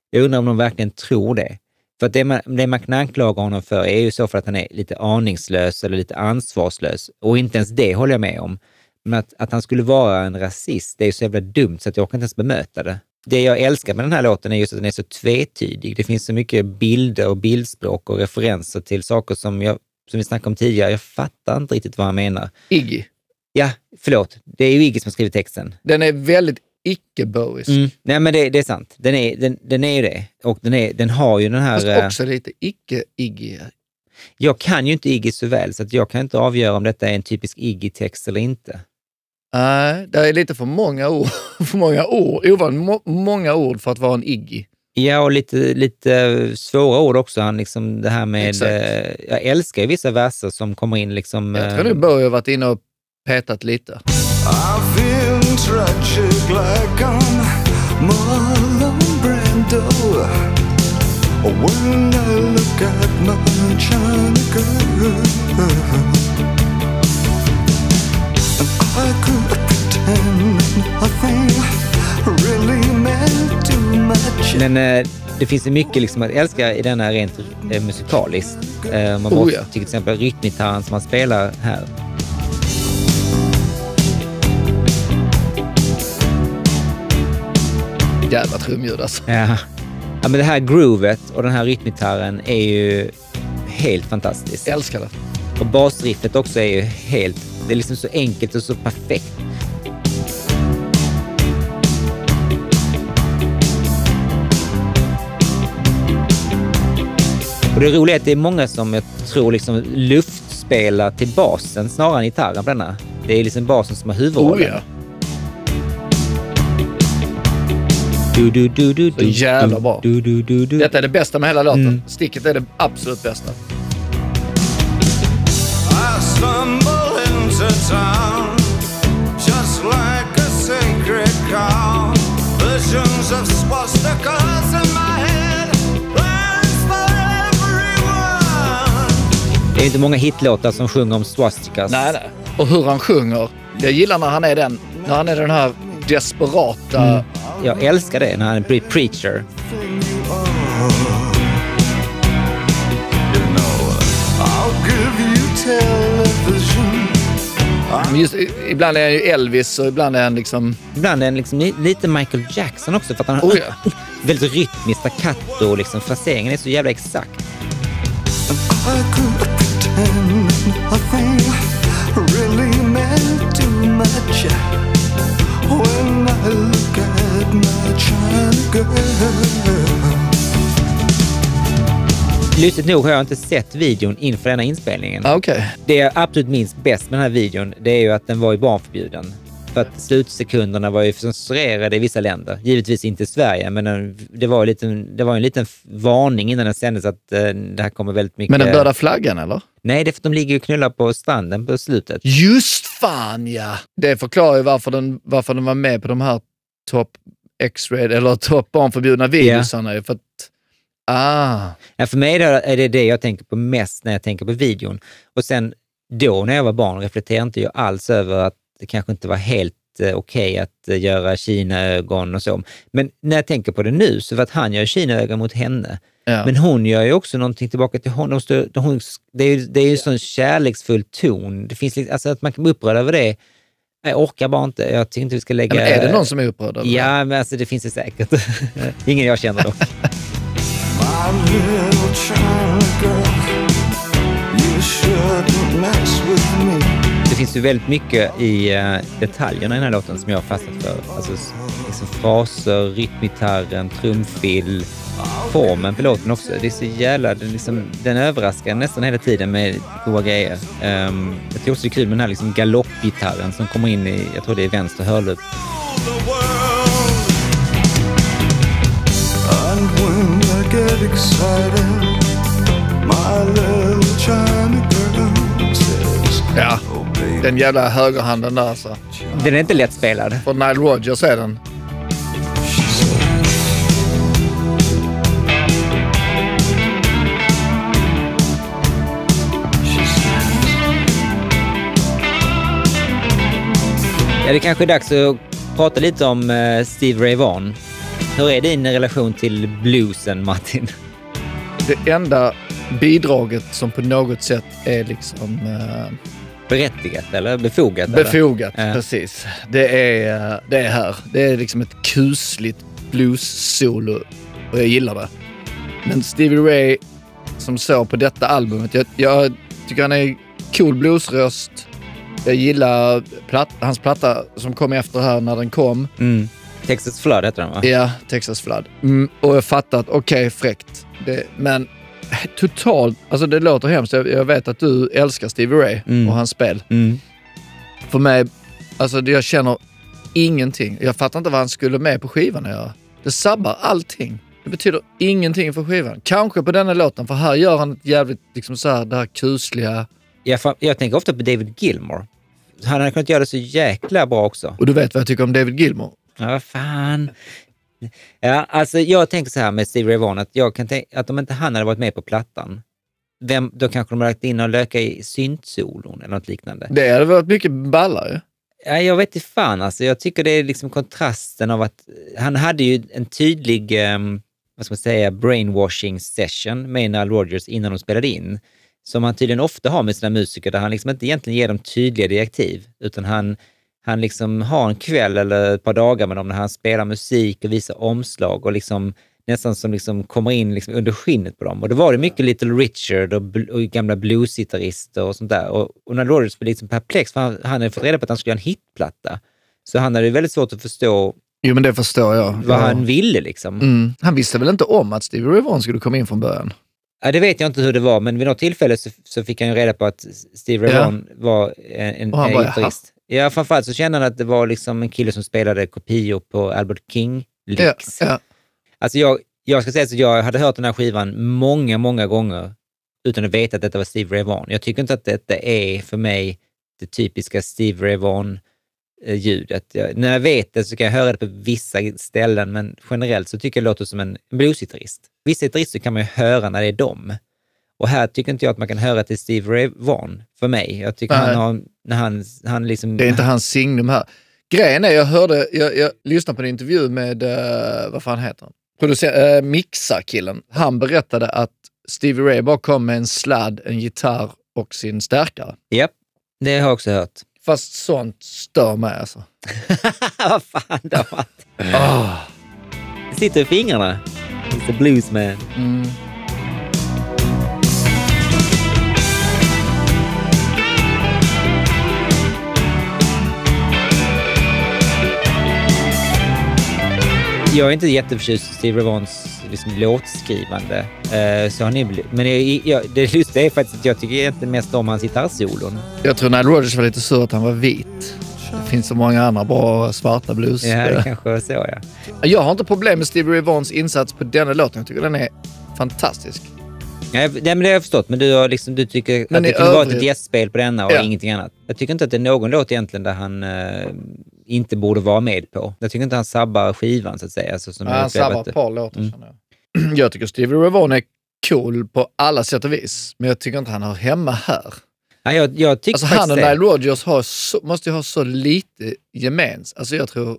Speaker 1: jag undrar om de verkligen tror det. För att det man, det man kan anklaga honom för är ju så för att han är lite aningslös eller lite ansvarslös. Och inte ens det håller jag med om. Men att, att han skulle vara en rasist, det är ju så jävla dumt så att jag kan inte ens bemöta det. Det jag älskar med den här låten är just att den är så tvetydig. Det finns så mycket bilder och bildspråk och referenser till saker som, jag, som vi snackade om tidigare. Jag fattar inte riktigt vad han menar.
Speaker 2: Iggy.
Speaker 1: Ja, förlåt. Det är ju Iggy som har skrivit texten.
Speaker 2: Den är väldigt icke-Bowies.
Speaker 1: Mm. Nej, men det, det är sant. Den är, den, den är ju det. Och den, är, den har ju den här...
Speaker 2: Fast
Speaker 1: eh,
Speaker 2: också lite icke-Iggy.
Speaker 1: Jag kan ju inte Iggy så väl, så att jag kan inte avgöra om detta är en typisk Iggy-text eller inte.
Speaker 2: Nej, det är lite för många ord. <laughs> för många ord. Ovanligt må, många ord för att vara en Iggy.
Speaker 1: Ja, och lite, lite svåra ord också. Han liksom det här med... Eh, jag älskar ju vissa verser som kommer in liksom...
Speaker 2: Jag
Speaker 1: eh,
Speaker 2: tror nu Bowie har varit inne och petat lite.
Speaker 1: Men eh, det finns ju mycket liksom att älska i denna rent eh, musikaliskt. Eh, man
Speaker 2: Oh,
Speaker 1: måste,
Speaker 2: ja.
Speaker 1: Till exempel rytmgitarren som man spelar här.
Speaker 2: Jävla trumljud alltså.
Speaker 1: Ja. Ja, men det här groovet och den här rytmgitarren är ju helt fantastiskt.
Speaker 2: Älskar det.
Speaker 1: Och basriffet också är ju helt... Det är liksom så enkelt och så perfekt. Och det roliga är att det är många som jag tror liksom luftspelar till basen snarare än gitarren på denna. Det är liksom basen som har huvudrollen.
Speaker 2: Oh ja.
Speaker 1: Du, du, du, du, du,
Speaker 2: jävla bra.
Speaker 1: Du, du, du, du.
Speaker 2: Detta är det bästa med hela låten.
Speaker 1: Mm.
Speaker 2: Sticket är det absolut bästa.
Speaker 1: Det är inte många hitlåtar som sjunger om swastikas.
Speaker 2: Nej, nej. Och hur han sjunger. Jag gillar när han är den, när han är den här desperata...
Speaker 1: Mm. Jag älskar det när han blir preacher.
Speaker 2: Just, ibland är han ju Elvis och ibland är han liksom...
Speaker 1: Ibland är han liksom li- lite Michael Jackson också för att han har
Speaker 2: Oh ja. <laughs>
Speaker 1: väldigt rytmiskt staccato och liksom fraseringen är så jävla exakt.
Speaker 3: Really
Speaker 1: Lustigt nog har jag inte sett videon inför denna inspelningen.
Speaker 2: Ah, Okej.
Speaker 1: Det jag absolut minns bäst med den här videon, det är ju att den var ju barnförbjuden. För att slutsekunderna var ju censurerade i vissa länder. Givetvis inte i Sverige, men den- det var, en liten, det var en liten varning innan den sändes att eh, det här kommer väldigt mycket...
Speaker 2: Men den röda flaggan eller?
Speaker 1: Nej, det är för att de ligger och knullar på stranden på slutet.
Speaker 2: Just fan ja! Det förklarar ju varför den, varför den var med på de här topp X-rated eller topp barnförbjudna videosarna. ju, För att, ah,
Speaker 1: Ja, för mig är det det jag tänker på mest när jag tänker på videon. Och sen då när jag var barn reflekterade inte jag alls över att det kanske inte var helt eh, okej att eh, göra Kina-ögon och så. Men när jag tänker på det nu, så för att han gör Kina-ögon mot henne.
Speaker 2: ja.
Speaker 1: Men hon gör ju också någonting tillbaka till honom. Hon, det är ju det är ju en sån kärleksfull ton. Det finns liksom, alltså att man kan bli upprörd över det. Jag orkar bara inte. Jag tycker inte vi ska lägga...
Speaker 2: Men är det någon som är upprörd det?
Speaker 1: Ja, men alltså det finns det säkert. <laughs> Ingen jag känner dock. Det finns ju väldigt mycket i eh, detaljerna i den här låten som jag har fastnat för. Alltså liksom fraser, rytmgitarren, trumfill, formen på låten också. Det är så jävla... Den, liksom, den överraskar nästan hela tiden med goda grejer. Um, jag tycker också det är kul med den här liksom galoppgitarren som kommer in i, jag tror det är vänster hörlup.
Speaker 2: Ja,
Speaker 3: Oh,
Speaker 2: den jävla högerhanden där alltså.
Speaker 1: Den är inte lättspelad.
Speaker 2: För Nile Rodgers är den.
Speaker 1: Ja, det kanske är dags att prata lite om eh, Steve Ray Vaughan. Hur är din relation till bluesen, Martin?
Speaker 2: Det enda bidraget som på något sätt är liksom eh,
Speaker 1: Berättigat eller befogat? eller?
Speaker 2: befogat.
Speaker 1: Ja.
Speaker 2: Precis. Det är, eh, det är här. Det är liksom ett kusligt blues-solo och jag gillar det. Men Stevie Ray som så på detta albumet, jag, jag tycker han är cool bluesröst. Jag gillar platt, hans platta som kom efter här när den kom.
Speaker 1: Mm. Texas Flood heter den va?
Speaker 2: Ja, Texas Flood. Mm, och jag fattar att okej, fräckt. Det, men <laughs> totalt, alltså det låter hemskt. Jag, jag vet att du älskar Stevie Ray
Speaker 1: Mm.
Speaker 2: och hans spel.
Speaker 1: Mm.
Speaker 2: För mig, alltså jag känner ingenting. Jag fattar inte vad han skulle med på skivan att göra. Det sabbar allting. Det betyder ingenting för skivan. Kanske på denna låten, för här gör han ett jävligt, liksom så här, det här kusliga.
Speaker 1: Jag, jag tänker ofta på David Gilmore. Han hade kunnat göra det så jäkla bra också.
Speaker 2: Och du vet vad jag tycker om David Gilmour.
Speaker 1: Ja, vad fan. Ja, alltså jag tänker så här med Steve Ray Vaughan, att, jag kan tänka, att om inte han hade varit med på plattan, vem, då kanske de hade lagt in och löka i syntsolon eller något liknande.
Speaker 2: Det hade varit mycket ballare.
Speaker 1: Ja, jag vet inte fan alltså. Jag tycker det är liksom kontrasten av att han hade ju en tydlig, ehm, vad ska man säga, brainwashing session med Nile Rodgers innan de spelade in. Som han tydligen ofta har med sina musiker, där han liksom inte egentligen ger dem tydliga direktiv, utan han, han liksom har en kväll eller ett par dagar med dem när han spelar musik och visar omslag och liksom nästan som liksom kommer in liksom under skinnet på dem. Och då var det mycket Little Richard och, bl- och gamla bluesgitarrister och sånt där. Och, och när Rodgers blev liksom perplex, för han, han hade fått reda på att han skulle göra en hitplatta. Så han hade väldigt svårt att förstå
Speaker 2: Jo, men det förstår jag.
Speaker 1: vad
Speaker 2: ja.
Speaker 1: han ville. Liksom.
Speaker 2: Mm. Han visste väl inte om att Stevie Ray Vaughan skulle komma in från början?
Speaker 1: Ja, det vet jag inte hur det var, men vid något tillfälle så, så fick han ju reda på att Steve Ray
Speaker 2: Ja.
Speaker 1: Vaughan var en, en, en
Speaker 2: bara,
Speaker 1: gitarrist. Ja, framförallt så kände han att det var liksom en kille som spelade kopior på Albert
Speaker 2: Ja,
Speaker 1: King-licks.
Speaker 2: ja.
Speaker 1: Alltså jag, jag ska säga så jag hade hört den här skivan många, många gånger utan att veta att detta var Steve Ray Vaughan. Jag tycker inte att detta är för mig det typiska Steve Ray Vaughan-ljudet. Jag, när jag vet det så kan jag höra det på vissa ställen, men generellt så tycker jag det låter som en bluesgitarrist. Vissa gitarrister kan man ju höra när det är dem. Och här tycker inte jag att man kan höra till Steve Ray Vaughan, för mig. Jag tycker
Speaker 2: Nej.
Speaker 1: han har, när han, han liksom...
Speaker 2: Det är inte hans signum här. Grejen är, jag hörde, jag, jag lyssnade på en intervju med, uh, vad fan heter han? Producer, uh, Mixa-killen. Han berättade att Stevie Ray bara kom med en sladd, en gitarr och sin stärkare.
Speaker 1: Japp, det har jag också hört.
Speaker 2: Fast sånt stör mig alltså. <laughs>
Speaker 1: Vad fan då?
Speaker 2: Ah.
Speaker 1: Det sitter i fingrarna. He's a bluesman.
Speaker 2: Mm.
Speaker 1: Jag är inte jätteförtjust i Steve Vaughans liksom, låtskrivande. Eh, så han är, men jag, jag, det lustiga är faktiskt att jag tycker egentligen mest om hans gitarrsolon.
Speaker 2: Jag tror Nile Rodgers var lite sur att han var vit. Det finns så många andra bra svarta blues.
Speaker 1: Ja, det kanske var så ja.
Speaker 2: Jag har inte problem med Stevie Ray insats på denna låten. Jag tycker den är fantastisk.
Speaker 1: Ja, det, men det har jag förstått, men du, har liksom, du tycker
Speaker 2: Men
Speaker 1: att det kunde varit ett gästspel på denna och
Speaker 2: Ja.
Speaker 1: ingenting annat. Jag tycker inte att det är någon låt egentligen där han eh, inte borde vara med på. Jag tycker inte han sabbar skivan så att säga. Så som
Speaker 2: Ja, han sabbar ett par låtar
Speaker 1: Mm.
Speaker 2: känner jag. <clears throat> Jag tycker Stevie Ray Vaughan är cool på alla sätt och vis. Men jag tycker inte han hör hemma här.
Speaker 1: Ja, jag, jag tycker
Speaker 2: Alltså han och. Nile Rodgers har så, måste ju ha så lite gemensamt. Alltså jag tror,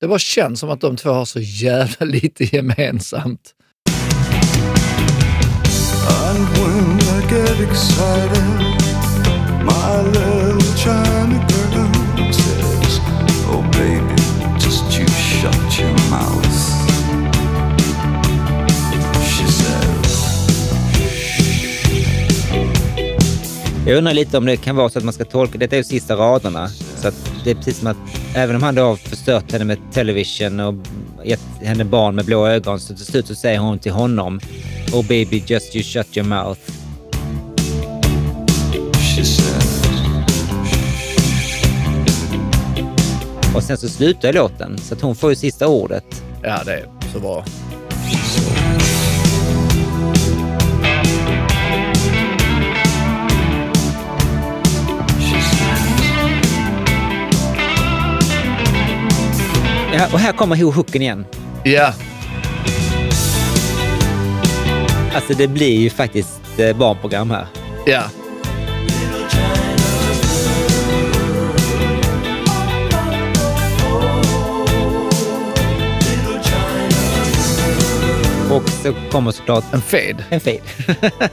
Speaker 2: det bara känns som att de två har så jävla lite gemensamt.
Speaker 3: And when I get excited, my little China girl says, Oh baby, just you shut your mouth. She says,
Speaker 1: Jag undrar lite om det kan vara så att man ska tolka, detta är ju sista raderna, så att det är precis som att även om han då har förstört henne med television och gett henne barn med blå ögon, så till slut så säger hon till honom Oh baby, just you shut your mouth. Och sen så slutar låten, så att hon får ju sista ordet.
Speaker 2: Ja, det är så bra.
Speaker 1: Ja, och här kommer ho- hooken igen.
Speaker 2: Ja,
Speaker 1: Alltså det blir ju faktiskt eh, barnprogram här.
Speaker 2: ja.
Speaker 1: Och så kommer såklart
Speaker 2: En fade.
Speaker 1: en fade. <laughs>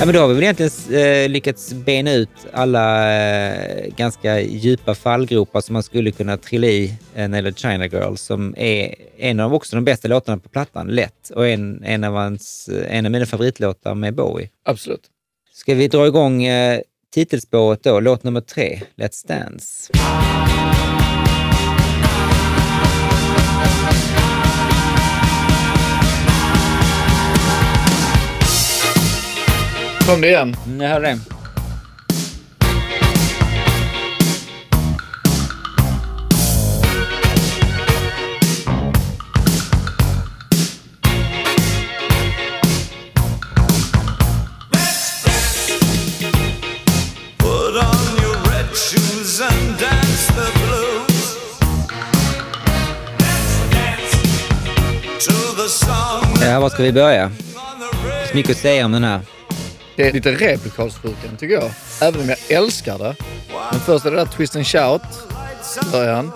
Speaker 1: ja, men då har vi väl egentligen eh, lyckats bena ut alla eh, ganska djupa fallgropar som man skulle kunna trilla i eh, när det gäller China Girl, som är en av också de bästa låtarna på plattan, lätt. Och en, en, av, hans, en av mina favoritlåtar med Bowie.
Speaker 2: Absolut.
Speaker 1: Ska vi dra igång eh, titelspåret då, låt nummer tre, Let's Dance.
Speaker 2: Kom det igen.
Speaker 1: Mm, jag hör det.
Speaker 3: Put on your red shoes and dance the blues. To the song
Speaker 1: Ja, var ska vi börja?
Speaker 3: on the radio.
Speaker 1: Så mycket att säga om den här.
Speaker 2: Det är lite replikalsjukan tycker jag. Även om jag älskar det. Men först är det där twist and shout. Början.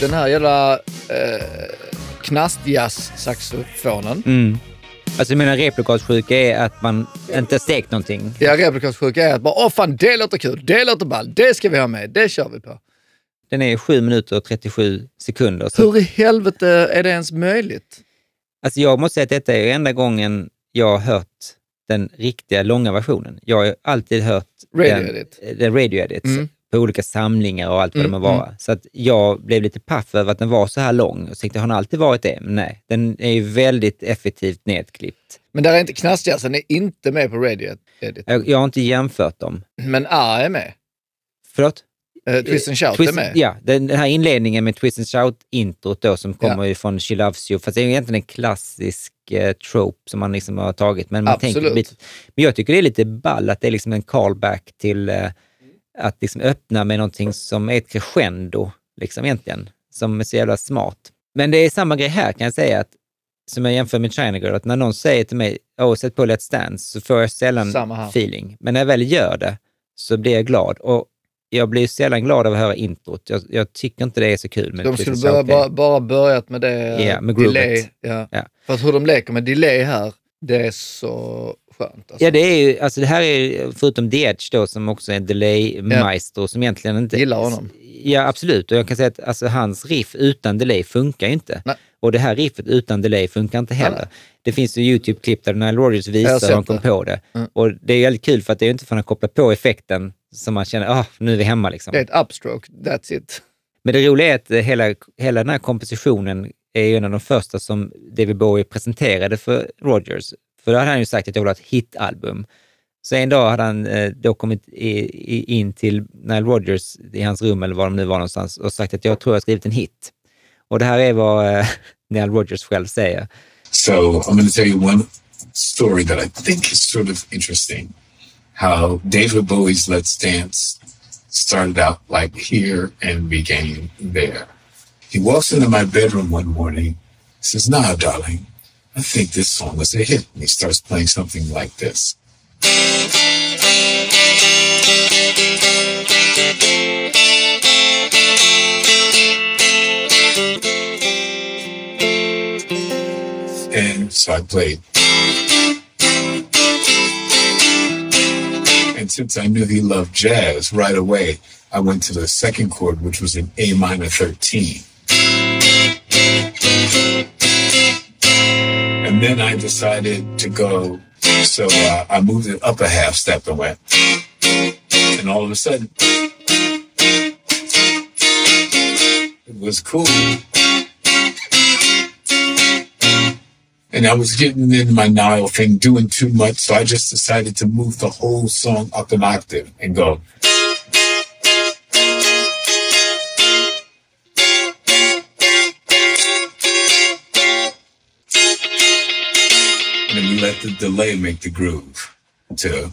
Speaker 2: Den här jävla eh, knastjazz-saxofonen.
Speaker 1: Mm. Alltså jag menar replikalsjuka är att man inte stekt någonting.
Speaker 2: Ja, replikalsjuka är att bara åh fan det låter kul, det låter ball, det ska vi ha med, det kör vi på.
Speaker 1: Den är 7 minuter och 37 sekunder. Så,
Speaker 2: Hur i helvete är det ens möjligt?
Speaker 1: alltså jag måste säga att detta är enda gången jag har hört den riktiga långa versionen. Jag har alltid hört
Speaker 2: Radio
Speaker 1: den,
Speaker 2: edit.
Speaker 1: den radio edits
Speaker 2: Mm.
Speaker 1: på olika samlingar och allt vad
Speaker 2: Mm,
Speaker 1: de må vara. Så att jag blev lite paff över att den var så här lång och tänkte, har den alltid varit det? Men nej, den är ju väldigt effektivt nedklippt.
Speaker 2: Men där är inte knastjazzen är inte med på Radio Edit.
Speaker 1: Jag, jag har inte jämfört dem.
Speaker 2: Men A är med.
Speaker 1: Förlåt?
Speaker 2: Uh, Twist and Shout
Speaker 1: Twist-
Speaker 2: är med.
Speaker 1: Ja, den, här inledningen med Twist and Shout-introt då som kommer ju från She Loves You, fast det är egentligen en klassisk eh, trope som man liksom har tagit. Men, man
Speaker 2: Absolut.
Speaker 1: tänker, lite- men jag tycker det är lite ball att det är liksom en callback till eh, att liksom öppna med någonting som är ett crescendo, liksom egentligen, som är så jävla smart. Men det är samma grej här kan jag säga, att, som jag jämför med China Girl, att när någon säger till mig, åh, sätt på Let's Dance, så får jag sällan feeling. Men när jag väl gör det så blir jag glad. Och jag blir sällan glad av att höra introt. Jag, jag tycker inte det är så kul med
Speaker 2: De skulle börja, bara, bara börjat med det
Speaker 1: Ja, med
Speaker 2: delay. Ja.
Speaker 1: Ja.
Speaker 2: För att hur de leker med delay här, det är så skönt. Alltså.
Speaker 1: Ja, det är ju, alltså det här är förutom The Edge då, som också är en delay-maestro, som egentligen inte...
Speaker 2: Gillar honom.
Speaker 1: Ja, absolut. Och jag kan säga att alltså, hans riff utan delay funkar ju inte.
Speaker 2: Nej.
Speaker 1: Och det här riffet utan delay funkar inte heller.
Speaker 2: Nej.
Speaker 1: Det finns ju YouTube-klipp där Nile Rodgers visar hur han kom på det.
Speaker 2: Mm.
Speaker 1: Och det är väldigt kul för att det är inte för att han kopplar på effekten som man känner, ah, nu är vi hemma liksom.
Speaker 2: Det är ett upstroke, that's it.
Speaker 1: Men det roliga är att hela, hela den här kompositionen är ju en av de första som David Bowie presenterade för Rogers. För då hade han ju sagt att jag vill ha ett hitalbum. Så en dag hade han eh, då kommit i, i, in till Nile Rodgers i hans rum eller var de nu var någonstans och sagt att jag tror jag har skrivit en hit. Och det här är vad eh, <laughs> Nile Rodgers själv säger.
Speaker 4: So I'm going to tell you one story that I think is sort of interesting. How David Bowie's Let's Dance started out like here and began there. He walks into my bedroom one morning, says, Nah, darling, I think this song was a hit. And he starts playing something like this. And so I played. And since I knew he loved jazz right away, I went to the second chord, which was an A minor 13. And then I decided to go, so uh, I moved it up a half step and went. And all of a sudden, it was cool. And I was getting into my Nile thing, doing too much, so I just decided to move the whole song up an octave and go. And then we let the delay make the groove to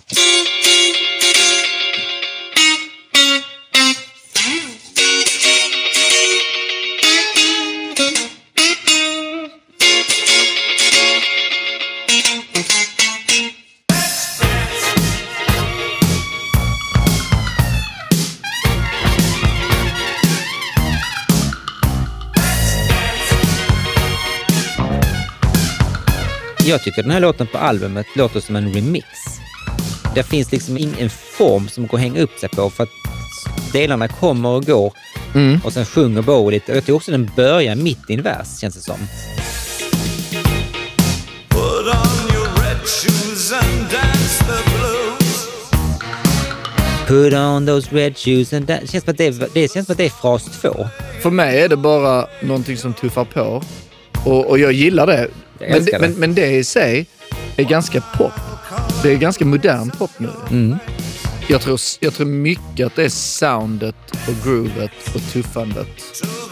Speaker 1: Jag tycker den här låten på albumet låter som en remix. Det finns liksom ingen form som går att hänga upp sig på för att delarna kommer och går och sen sjunger Bowie lite. Jag tycker också den börjar mitt i en vers, känns det som.
Speaker 5: Put on your red shoes and dance the blues.
Speaker 1: Put on those red shoes and dance. Det känns som att det är, det känns som att det är fras två.
Speaker 2: För mig är det bara någonting som tuffar på. Och, och jag gillar det.
Speaker 1: Jag
Speaker 2: Men, det
Speaker 1: det.
Speaker 2: men, men det i sig är ganska pop. Det är ganska modern pop nu.
Speaker 1: Mm.
Speaker 2: Jag, tror, jag tror mycket att det är soundet och groovet och tuffandet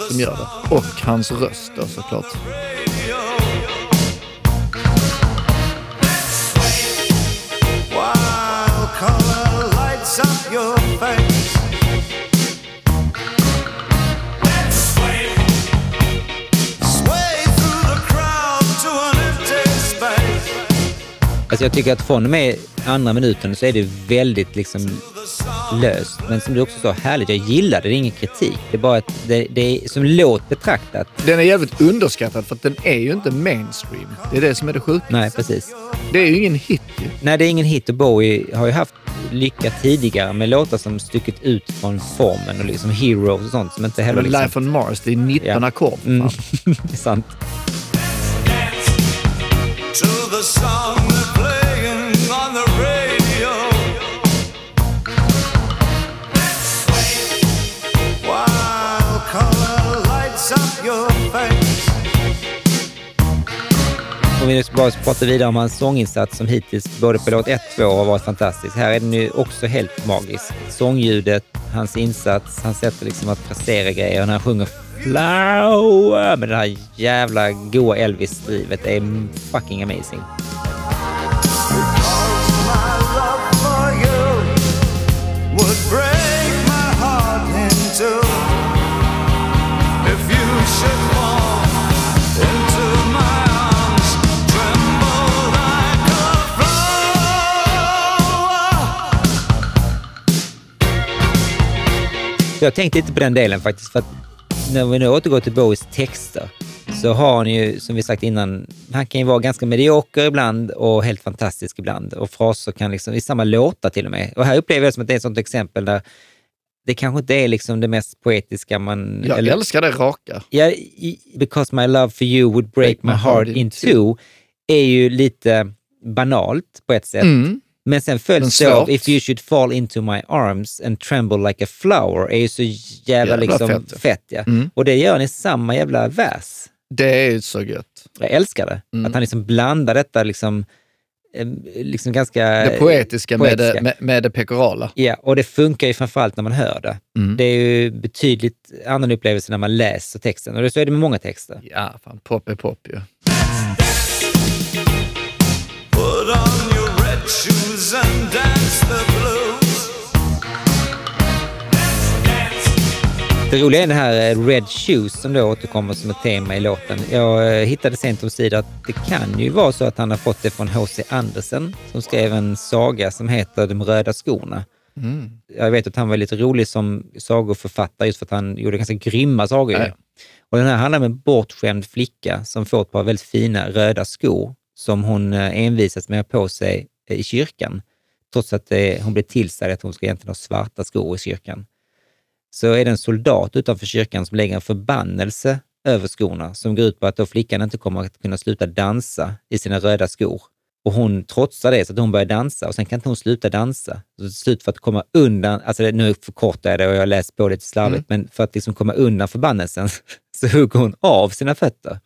Speaker 2: som gör det. Och hans röst då såklart.
Speaker 5: Wild color lights up your face.
Speaker 1: Alltså jag tycker att från och med andra minuten så är det väldigt liksom löst. Men som du också sa, härligt. Jag gillar det. Det är ingen kritik. Det är bara att det, det är som låt betraktat.
Speaker 2: Den är jävligt underskattad för att den är ju inte mainstream. Det är det som är det sjuka.
Speaker 1: Nej, precis.
Speaker 2: Det är ju ingen hit ju.
Speaker 1: Nej, det är ingen hit och Bowie har ju haft lyckat tidigare med låtar som stuckit ut från formen och liksom Heroes och sånt som inte heller... Liksom,
Speaker 2: Life on Mars, det är 19
Speaker 1: Ja.
Speaker 2: ackord.
Speaker 1: Mm, <laughs> det är sant. Vi nu bara prata vidare om hans sånginsats som hittills både på låt 1 och 2 har varit fantastisk. Här är den ju också helt magisk. Sångljudet, hans insats, hans sätt att liksom att frasera grejer. När han sjunger flower med det här jävla goa Elvis-drivet. Det är fucking amazing.
Speaker 5: My
Speaker 1: Jag tänkte inte på den delen faktiskt. För att när vi nu återgår till Bowies texter så har han ju, som vi sagt innan, han kan ju vara ganska medioker ibland och helt fantastisk ibland. Och fraser kan liksom, i samma låtar till och med. Och här upplever jag det som att det är ett sånt exempel där det kanske inte är liksom det mest poetiska man...
Speaker 2: Jag
Speaker 1: eller-
Speaker 2: älskar det raka.
Speaker 1: Ja, because my love for you would break my heart in two är ju lite banalt på ett sätt.
Speaker 2: Mm.
Speaker 1: Men sen följs det av. If you should fall into my arms and tremble like a flower är ju så jävla,
Speaker 2: Jävla
Speaker 1: liksom
Speaker 2: fett, ja.
Speaker 1: fett. ja.
Speaker 2: Mm.
Speaker 1: Och det gör han i samma jävla vers.
Speaker 2: Det är ju så gött.
Speaker 1: Jag älskar det.
Speaker 2: Mm.
Speaker 1: Att han liksom blandar detta liksom, eh, liksom ganska...
Speaker 2: Det poetiska, Med,
Speaker 1: poetiska.
Speaker 2: det, med, med det pekorala.
Speaker 1: Ja, och det funkar ju framförallt när man hör det.
Speaker 2: Mm.
Speaker 1: Det är ju betydligt annan upplevelse när man läser texten. Och det, så är det med många texter.
Speaker 2: Ja, fan, pop är pop ju.
Speaker 5: Put on your red shoes
Speaker 1: Det roliga är den här eh, Red Shoes som då återkommer som ett tema i låten. Jag eh, hittade sent omsider att det kan ju vara så att han har fått det från H.C. Andersen som skrev en saga som heter De röda skorna.
Speaker 2: Mm.
Speaker 1: Jag vet att han var lite rolig som sagoförfattare just för att han gjorde ganska grymma sagor.
Speaker 2: ja.
Speaker 1: Och den här handlar om en bortskämd flicka som får ett par väldigt fina röda skor som hon eh, envisas med att ha på sig i kyrkan. Trots att eh, hon blir tillsagd att hon ska egentligen ha svarta skor i kyrkan. Så är det en soldat utanför kyrkan som lägger en förbannelse över skorna som går ut på att då flickan inte kommer att kunna sluta dansa i sina röda skor. Och hon trotsar det så att hon börjar dansa och sen kan inte hon sluta dansa. Så till slut för att komma undan, alltså det, nu förkortar jag det och jag har läst på lite slarvigt, men för att liksom komma undan förbannelsen <laughs> så hugger hon av sina fötter.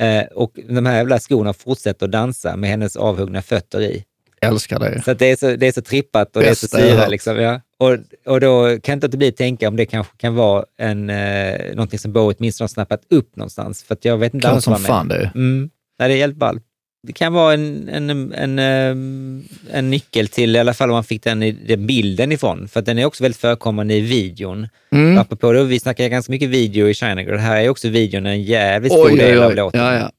Speaker 1: Eh, och de här jävla skorna fortsätter att dansa med hennes avhuggna fötter i.
Speaker 2: Älskar det.
Speaker 1: Så det, är så, det är så trippat och det är så
Speaker 2: Bästa
Speaker 1: syra. Liksom, ja. och, och då kan jag inte bli tänka om det kanske kan vara en, eh, någonting som Bowie åtminstone har snappat upp någonstans. För jag vet inte
Speaker 2: Klart som
Speaker 1: vad med.
Speaker 2: fan det är.
Speaker 1: Mm. Nej, det är helt ball. Det kan vara en, en, en, ehm, en nyckel till, i alla fall om man fick den, den bilden ifrån. För den är också väldigt förekommande i videon.
Speaker 2: Mm.
Speaker 1: Apropå det, vi snackar ganska mycket video i China Girl. Här är också videon en jävligt stor
Speaker 2: Oj, oj,
Speaker 1: del av
Speaker 2: oj.
Speaker 1: låten.
Speaker 2: Ja, ja.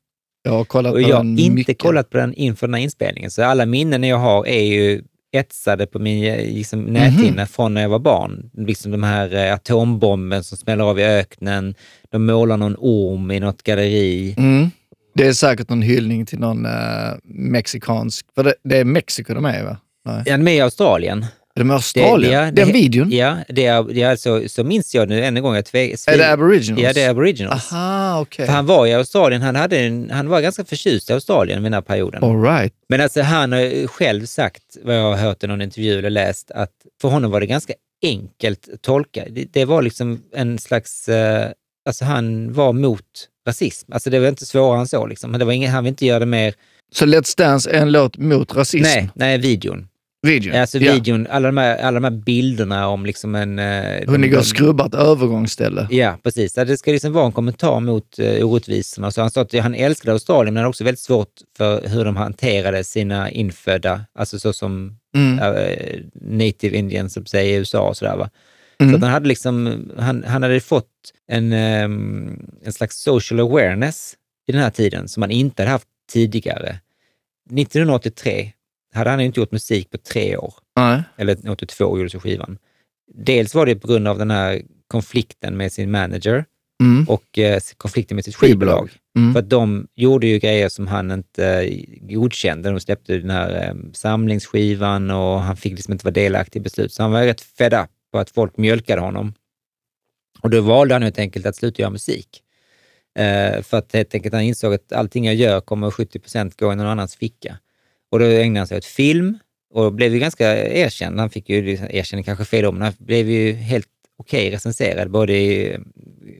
Speaker 2: Jag har kollat
Speaker 1: Och
Speaker 2: på
Speaker 1: jag har inte
Speaker 2: mycket.
Speaker 1: kollat på den inför den här inspelningen, så alla minnen jag har är ju etsade på min eh, liksom, näthinna från när jag var barn. Liksom de här eh, atombomben som smäller av i öknen, de målar någon orm i något galleri.
Speaker 2: Mm. Det är säkert någon hyllning till någon uh, mexikansk... För det, det är Mexiko de är va? Nej.
Speaker 1: Ja, de är i Australien.
Speaker 2: Är de i Australien?
Speaker 1: ja,
Speaker 2: den
Speaker 1: det-
Speaker 2: videon?
Speaker 1: Ja, det är, det är alltså, så minns jag nu än en gång. Jag tve-
Speaker 2: Är det aboriginals?
Speaker 1: Ja, det är aboriginals.
Speaker 2: Aha, okej.
Speaker 1: För han var i Australien, han, hade en, han var ganska förtjust i Australien vid den här perioden.
Speaker 2: All right.
Speaker 1: Men alltså han har själv sagt, vad jag har hört i någon intervju eller läst, att för honom var det ganska enkelt att tolka. Det, det var liksom en slags, eh, alltså han var mot rasism. Alltså det var inte svårare än så liksom. Men det var ingen, han vill inte göra det mer,
Speaker 2: Så Let's Dance är en låt mot rasism?
Speaker 1: nej, nej videon.
Speaker 2: Videon?
Speaker 1: Alltså
Speaker 2: Ja.
Speaker 1: videon, alla de här, alla de här bilderna om liksom en... eh,
Speaker 2: Hur ni går och skrubbar ett övergångsställe.
Speaker 1: Ja, precis. Det ska liksom vara en kommentar mot uh, orättvisorna. Så han sa att han älskade Australien, men han hade också väldigt svårt för hur de hanterade sina infödda, alltså så som
Speaker 2: Mm.
Speaker 1: eh, native indians som säger i USA och sådär. Va?
Speaker 2: Mm.
Speaker 1: Så han hade liksom, han, han hade fått en, ehm, en slags social awareness i den här tiden som han inte hade haft tidigare. 1983 hade han inte gjort musik på tre år
Speaker 2: Nej.
Speaker 1: eller 82 gjordes skivan. Dels var det på grund av den här konflikten med sin manager
Speaker 2: Mm.
Speaker 1: och eh, konflikten med sitt. Skivbolag.
Speaker 2: Mm.
Speaker 1: För att de gjorde ju grejer som han inte eh, godkände. De släppte den här eh, samlingsskivan och han fick liksom inte vara delaktig i beslut. Så han var rätt fed up på att folk mjölkade honom. Och då valde han helt enkelt att sluta göra musik. Eh, för att helt enkelt han insåg att allting jag gör kommer 70 procent gå i någon annans ficka. Och då ägnade han sig åt film och blev ju ganska erkänd. Han fick ju, liksom- erkänd kanske fel om, men han blev ju helt okej recenserad. Både i eh,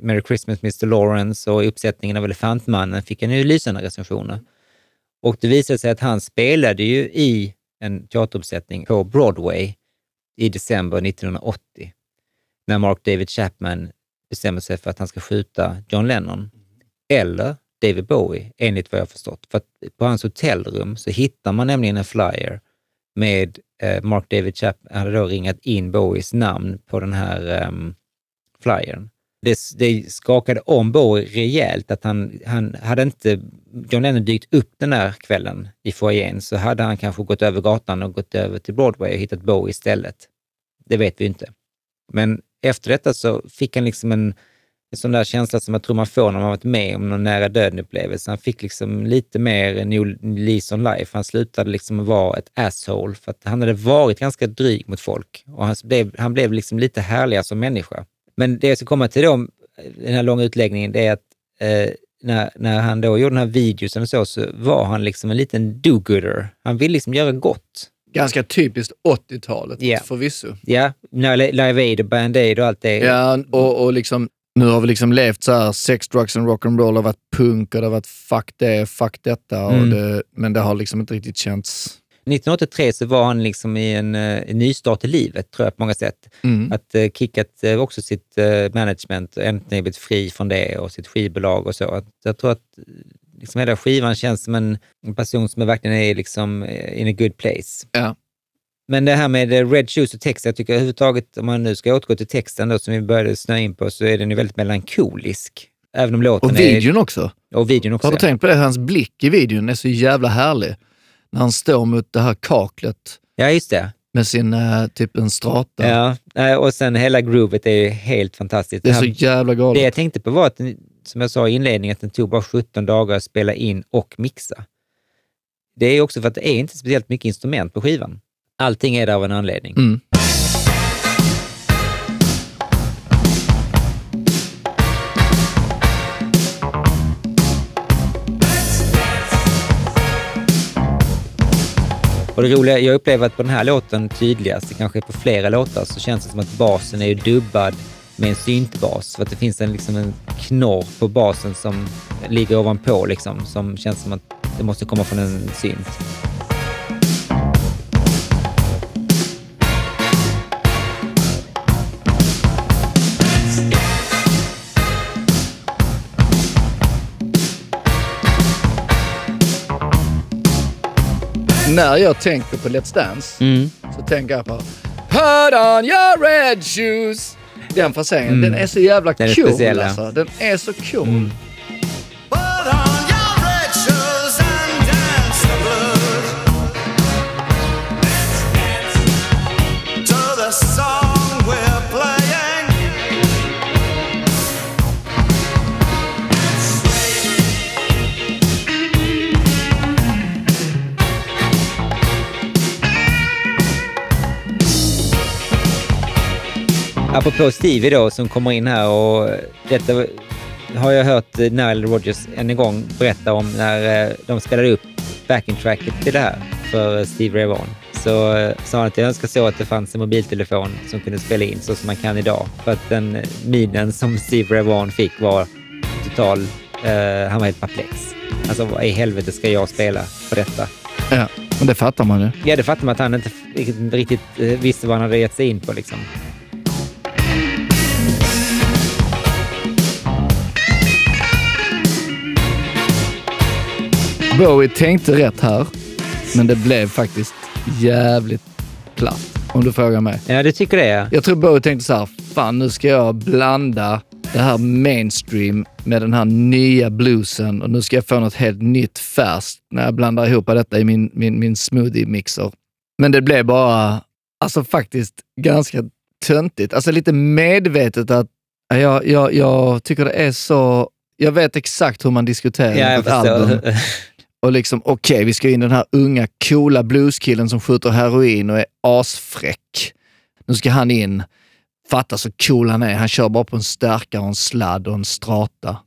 Speaker 1: Merry Christmas Mr Lawrence och i uppsättningen av Elefantmannen fick han ju lysande recensioner. Och det visade sig att han spelade ju i en teateruppsättning på Broadway i december 1980 när Mark David Chapman bestämmer sig för att han ska skjuta John Lennon eller David Bowie, enligt vad jag förstått. För att på hans hotellrum så hittar man nämligen en flyer med eh, Mark David Chapman, han hade då ringat in Bowies namn på den här um, flyern. Det, det skakade om Bowie rejält att han, han hade inte John Lennon dykt upp den här kvällen i foajén så hade han kanske gått över gatan och gått över till Broadway och hittat Bowie istället. Det vet vi inte. Men efter detta så fick han liksom en, en sån där känsla som jag tror man får när man varit med om någon nära döden-upplevelse. Han fick liksom lite mer new lease on life. Han slutade liksom vara ett asshole för att han hade varit ganska dryg mot folk och han blev, han blev liksom lite härligare som människa. Men det jag ska komma till då, den här långa utläggningen, det är att eh, när, när han då gjorde den här videosen och så, så var han liksom en liten do-gooder. Han ville liksom göra gott.
Speaker 2: Ganska typiskt 80-talet
Speaker 1: Ja.
Speaker 2: förvisso.
Speaker 1: Ja, när Live Aid och Band Aid och allt det.
Speaker 2: Ja, och, och liksom, nu har vi liksom levt så här, sex, drugs and rock'n'roll, har varit punk och det har varit fuck det, fuck detta. Och
Speaker 1: Mm.
Speaker 2: det, men det har liksom inte riktigt känts...
Speaker 1: 1983 så var han liksom i en, eh, en nystart i livet, tror jag på många sätt.
Speaker 2: Mm.
Speaker 1: Att eh, kickat eh, också sitt eh, management äntligen blivit fri från det och sitt skivbolag och så. Att jag tror att eh, liksom hela skivan känns som en, en person som verkligen är liksom eh, in a good place.
Speaker 2: Ja.
Speaker 1: Men det här med eh, Red Shoes och text, jag tycker överhuvudtaget, om man nu ska återgå till texten då, som vi började snöa in på, så är den ju väldigt melankolisk. Även om låten
Speaker 2: Och
Speaker 1: är...
Speaker 2: videon också.
Speaker 1: Och videon också.
Speaker 2: Har du
Speaker 1: ja.
Speaker 2: tänkt på det? Hans blick i videon är så jävla härlig. När han står mot det här kaklet
Speaker 1: Ja, just det.
Speaker 2: med sin eh, typ en strata.
Speaker 1: Ja, och sen hela groovet är ju helt fantastiskt.
Speaker 2: Det är
Speaker 1: här-
Speaker 2: så jävla
Speaker 1: Det
Speaker 2: galet.
Speaker 1: jag tänkte på var att, som jag sa i inledningen, att den tog bara 17 dagar att spela in och mixa. Det är också för att det är inte speciellt mycket instrument på skivan. Allting är där av en anledning.
Speaker 2: Mm.
Speaker 1: Och det roliga, jag upplever att på den här låten tydligast, det kanske är på flera låtar, så känns det som att basen är dubbad med en syntbas. För att det finns en, liksom en knorr på basen som ligger ovanpå, liksom, som känns som att det måste komma från en synt.
Speaker 2: När jag tänker på Let's Dance
Speaker 1: Mm.
Speaker 2: så tänker jag på Put on your red shoes. Den fraseringen, den är så jävla
Speaker 1: Den
Speaker 2: cool alltså. Den är så cool.
Speaker 1: Mm. Apropå Stevie då som kommer in här och detta har jag hört eh, Nile Rodgers än en gång berätta om när eh, de spelade upp backing tracket till det här för eh, Steve Ray Vaughan. Så eh, sa han att jag önskar så att det fanns en mobiltelefon som kunde spela in så som man kan idag. För att den eh, minen som <laughs> Steve Ray Vaughan fick var total, eh, han var helt perplex. Alltså vad i helvete ska jag spela för detta?
Speaker 2: Ja, men det fattar man ju.
Speaker 1: Ja, det fattar man att han inte riktigt, eh, visste vad han hade gett sig in på liksom.
Speaker 2: Bowie tänkte rätt här, men det blev faktiskt jävligt platt. Om du frågar mig.
Speaker 1: Ja, du tycker det ja.
Speaker 2: Jag tror Bowie tänkte så här, fan nu ska jag blanda det här mainstream med den här nya bluesen och nu ska jag få något helt nytt färskt när jag blandar ihop detta i min, min, min smoothie-mixer. Men det blev bara, alltså faktiskt ganska töntigt. Alltså lite medvetet att Jag, jag, jag tycker det är så... Jag vet exakt hur man diskuterar
Speaker 1: Ja, jag
Speaker 2: ett album. <laughs> Och liksom, okej, vi ska in den här unga, coola blueskillen som skjuter heroin och är asfräck. Nu ska han in. Fatta så cool han är. Han kör bara på en stärkare och en sladd och en strata.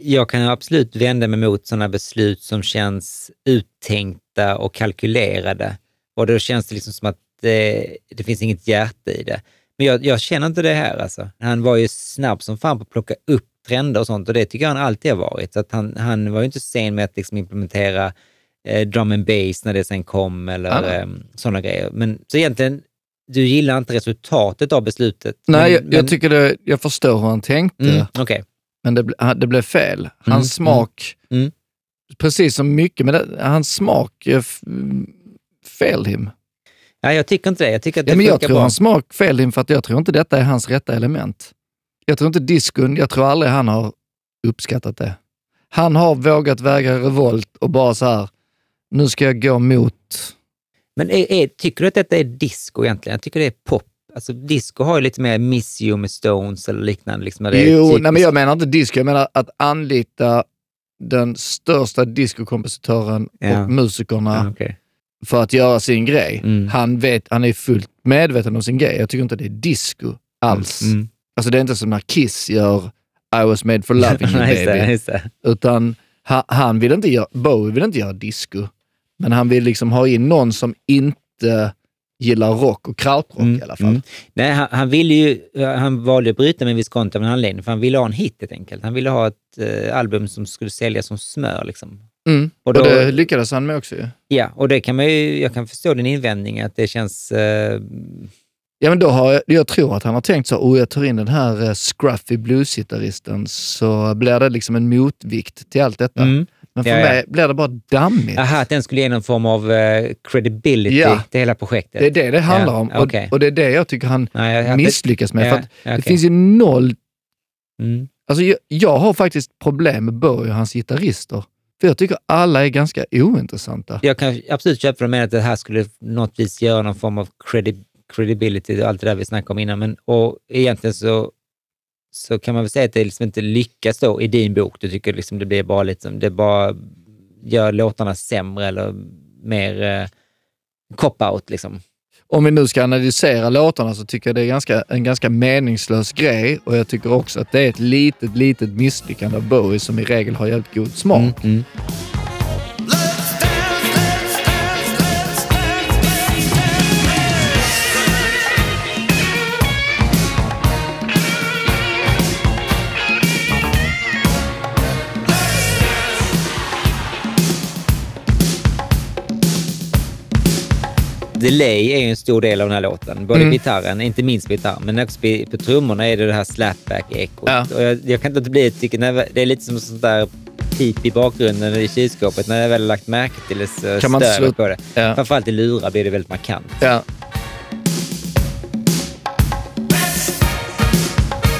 Speaker 1: Jag kan absolut vända mig mot sådana beslut som känns uttänkta och kalkylerade. Och då känns det liksom som att det, det finns inget hjärta i det. Men jag, jag känner inte det här alltså. Han var ju snabb som fan på att plocka upp trender och sånt och det tycker jag han alltid har varit. Så att han, han var ju inte sen med att liksom implementera eh, drum and bass när det sen kom eller
Speaker 2: Ah.
Speaker 1: eh, sådana grejer. Men så egentligen, du gillar inte resultatet av beslutet?
Speaker 2: Nej,
Speaker 1: men,
Speaker 2: jag,
Speaker 1: men,
Speaker 2: jag tycker det, jag förstår hur han tänkte,
Speaker 1: Mm, Okej.
Speaker 2: men det, det blev fel. Hans
Speaker 1: Mm,
Speaker 2: smak,
Speaker 1: mm.
Speaker 2: precis som mycket, men det, hans smak f- failed him.
Speaker 1: Ja, jag tycker inte det. Jag tycker att det
Speaker 2: Ja, men jag tror
Speaker 1: bra.
Speaker 2: hans smak failed him för att jag tror inte detta är hans rätta element. Jag tror inte diskon, jag tror aldrig han har uppskattat det. Han har vågat väga revolt och bara så här, nu ska jag gå mot...
Speaker 1: Men är, är, tycker du att detta är disco egentligen? Jag tycker det är pop. Alltså disco har ju lite mer Miss You med Stones eller liknande. Liksom,
Speaker 2: Jo,
Speaker 1: typiskt-
Speaker 2: nej, men jag menar inte disco, jag menar att anlita den största discokompositören
Speaker 1: Ja.
Speaker 2: och musikerna
Speaker 1: Ja, okej.
Speaker 2: för att göra sin grej.
Speaker 1: Mm.
Speaker 2: Han, vet, han är fullt medveten om sin grej. Jag tycker inte det är disco alls.
Speaker 1: Mm.
Speaker 2: Alltså det är inte som när Kiss gör I was made for loving you <laughs>
Speaker 1: just det,
Speaker 2: baby.
Speaker 1: just det.
Speaker 2: Utan ha, han vill inte göra, Bowie vill inte göra disco. Men han vill liksom ha in någon som inte gillar rock och krautrock
Speaker 1: Mm,
Speaker 2: i alla fall.
Speaker 1: mm. Nej, han, han ville ju, han valde att bryta med kontra av en anledning, för han ville ha en hit helt enkelt. Han ville ha ett eh, album som skulle sälja som smör. Liksom.
Speaker 2: Mm.
Speaker 1: Och
Speaker 2: Och,
Speaker 1: då-
Speaker 2: det lyckades han med också ju.
Speaker 1: Ja, och det kan man ju, jag kan förstå din invändning att det känns... Eh,
Speaker 2: Ja, men då har jag, jag tror att han har tänkt så, och jag tar in den här eh, scruffy bluesgitarristen så blir det liksom en motvikt till allt detta.
Speaker 1: mm.
Speaker 2: Men för
Speaker 1: Ja, ja.
Speaker 2: mig blir det bara dammigt.
Speaker 1: Aha, att den skulle ge någon form av eh, credibility
Speaker 2: Ja.
Speaker 1: till hela projektet.
Speaker 2: Det är det det handlar om och, och det är det jag tycker han
Speaker 1: Nej, jag-
Speaker 2: misslyckas med. för
Speaker 1: okej.
Speaker 2: Det finns ju noll...
Speaker 1: Mm.
Speaker 2: Alltså jag, jag har faktiskt problem med Bowie och hans gitarrister. För jag tycker alla är ganska ointressanta.
Speaker 1: Jag kan absolut köpa för att det här skulle något vis göra någon form av credi credibility och allt det där vi snackade om innan. Men, och egentligen så, så kan man väl säga att det liksom inte lyckas då i din bok. Du tycker liksom det blir bara liksom, det bara gör låtarna sämre eller mer eh, cop-out liksom.
Speaker 2: Om vi nu ska analysera låtarna så tycker jag det är ganska, en ganska meningslös grej och jag tycker också att det är ett litet, litet misslyckande av Bowie som i regel har jävligt god smak.
Speaker 1: Mm, mm. Delay är en stor del av den här låten. Både
Speaker 2: Mm.
Speaker 1: gitarren, inte minst gitarren, men också på, trummorna är det det här slapback-ekot.
Speaker 2: Ja.
Speaker 1: Och jag, jag kan inte låta bli att tycka, det är lite som sånt där pip i bakgrunden i kylskåpet. När jag väl har lagt märke till det så
Speaker 2: Kan man
Speaker 1: stör jag på det.
Speaker 2: Ja.
Speaker 1: Framförallt i lurar blir det väldigt markant.
Speaker 2: Ja.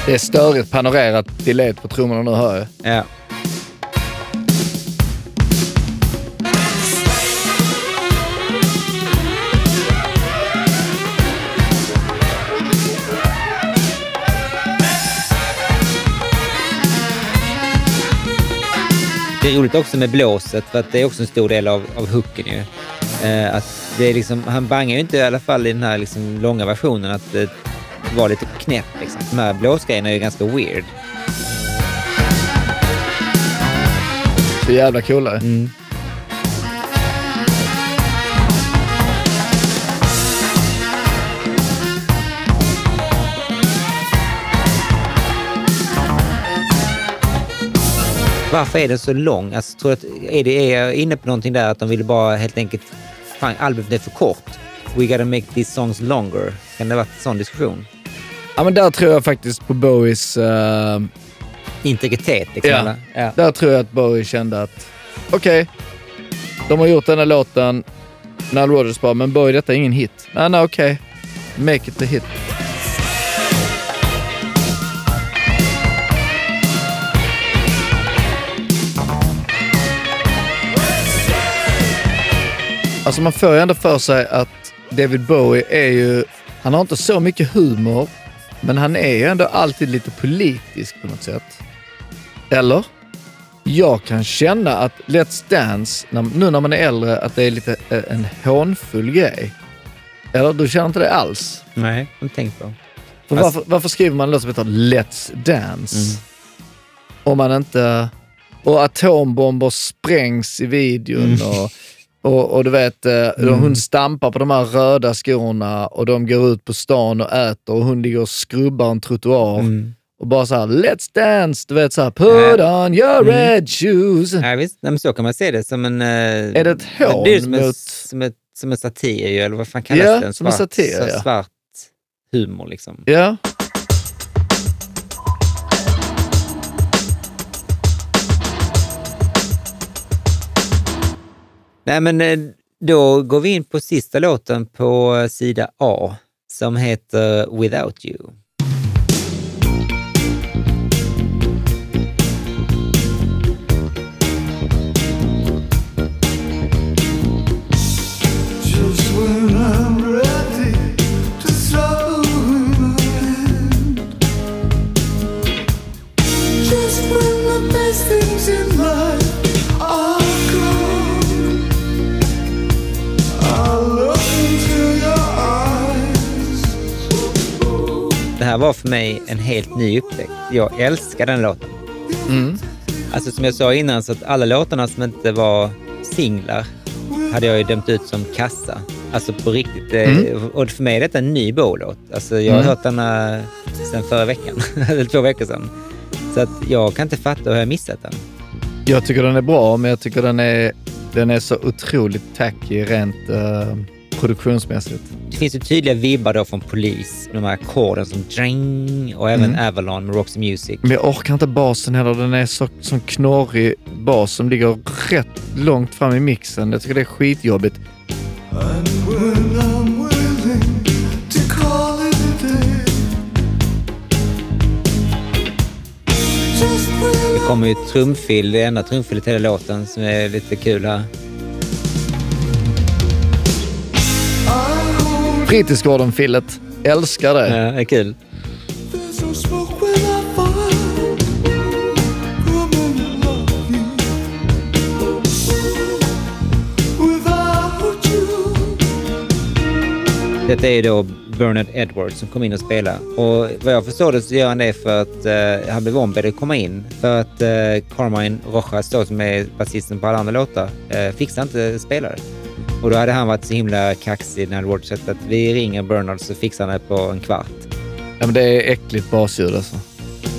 Speaker 2: Det är störigt panorerat delay på trummorna nu hör jag.
Speaker 1: Ja. Det är roligt också med blåset, för att det är också en stor del av, av hooken ju. Eh, att det är liksom, han bangar ju inte, i alla fall i den här liksom långa versionen, att det var lite knäpp. Liksom. De här blåsgrejerna är ju ganska weird.
Speaker 2: Så jävla coola.
Speaker 1: Mm. Varför är den så lång? Alltså, tror att, är, det, är jag inne på någonting där att de ville bara helt enkelt... Fan, albumet är för kort. We gotta make these songs longer. Kan det ha varit en sån diskussion?
Speaker 2: Ja, men där tror jag faktiskt på Bowies... eh,
Speaker 1: Integritet liksom?
Speaker 2: Ja.
Speaker 1: ja.
Speaker 2: där tror jag att Bowie kände att okej, de har gjort den här låten. Nile Rodgers bara, men Bowie detta är ingen hit. Nej, nej, okej. Make it a hit. Alltså man får ju ändå för sig att David Bowie är ju... Han har inte så mycket humor, Men han är ju ändå alltid lite politisk på något sätt. Eller? Jag kan känna att Let's Dance, nu när man är äldre, att det är lite eh, en hånfull grej. Eller? Du känner inte det alls?
Speaker 1: Nej, har tänkt på.
Speaker 2: För
Speaker 1: Fast-
Speaker 2: varför, varför skriver man en låt som heter Let's Dance?
Speaker 1: Mm.
Speaker 2: Om man inte... Och atombomber sprängs i videon
Speaker 1: Mm.
Speaker 2: och, och, och du vet, eh, hon stampar på de här röda skorna och de går ut på stan och äter och hon ligger och skrubbar en trottoar.
Speaker 1: Mm.
Speaker 2: Och bara så här, Let's Dance! Du vet så här, Put on your
Speaker 1: Mm.
Speaker 2: red shoes!
Speaker 1: Ja, visst, Nej, men så kan man se det som en... eh,
Speaker 2: Är det ett hån
Speaker 1: Det är som en,
Speaker 2: mot-
Speaker 1: som, ett, som en satir eller vad fan kallas
Speaker 2: Ja,
Speaker 1: det? En
Speaker 2: som en
Speaker 1: svart,
Speaker 2: satir, ja.
Speaker 1: svart humor liksom.
Speaker 2: Ja.
Speaker 1: Nej, men eh, då går vi in på sista låten på eh, sida A som heter Without You. Här var för mig en helt ny upptäckt. Jag älskar den låten.
Speaker 2: Mm.
Speaker 1: Alltså som jag sa innan, så att alla låtarna som inte var singlar hade jag ju dömt ut som kassa. Alltså på riktigt. Eh, Och för mig är detta en ny Bo-låt. Alltså jag har
Speaker 2: Mm.
Speaker 1: hört denna sedan förra veckan, <laughs> eller två veckor sedan. Så att jag kan inte fatta hur jag missat den.
Speaker 2: Jag tycker den är bra, men jag tycker den är, den är så otroligt tacky rent eh, produktionsmässigt.
Speaker 1: Det finns ju tydliga vibbar då från Police, de här ackorden som dring och även
Speaker 2: Mm.
Speaker 1: Avalon med Roxy Music.
Speaker 2: Men jag orkar inte basen heller. Den är så sån knorrig bas som ligger rätt långt fram i mixen. Jag tycker det är skitjobbigt.
Speaker 1: Det kommer ju ett trumfill, det enda trumfillet i hela låten som är lite kul här.
Speaker 2: Fritidsgården-fillet. Älskar det.
Speaker 1: Ja, det är kul. Detta är ju då Bernard Edwards som kom in och spelade. Och vad jag förstår det så gör han det för att eh, han blev ombedd att komma in. För att eh, Carmine Rojas då, som är basisten på alla andra låtar, eh, fixade inte spelare. Och då hade han varit så himla kaxig när Edwards sagt att vi ringer Bernard så fixar han det på en kvart.
Speaker 2: Ja, men det är äckligt basljud alltså.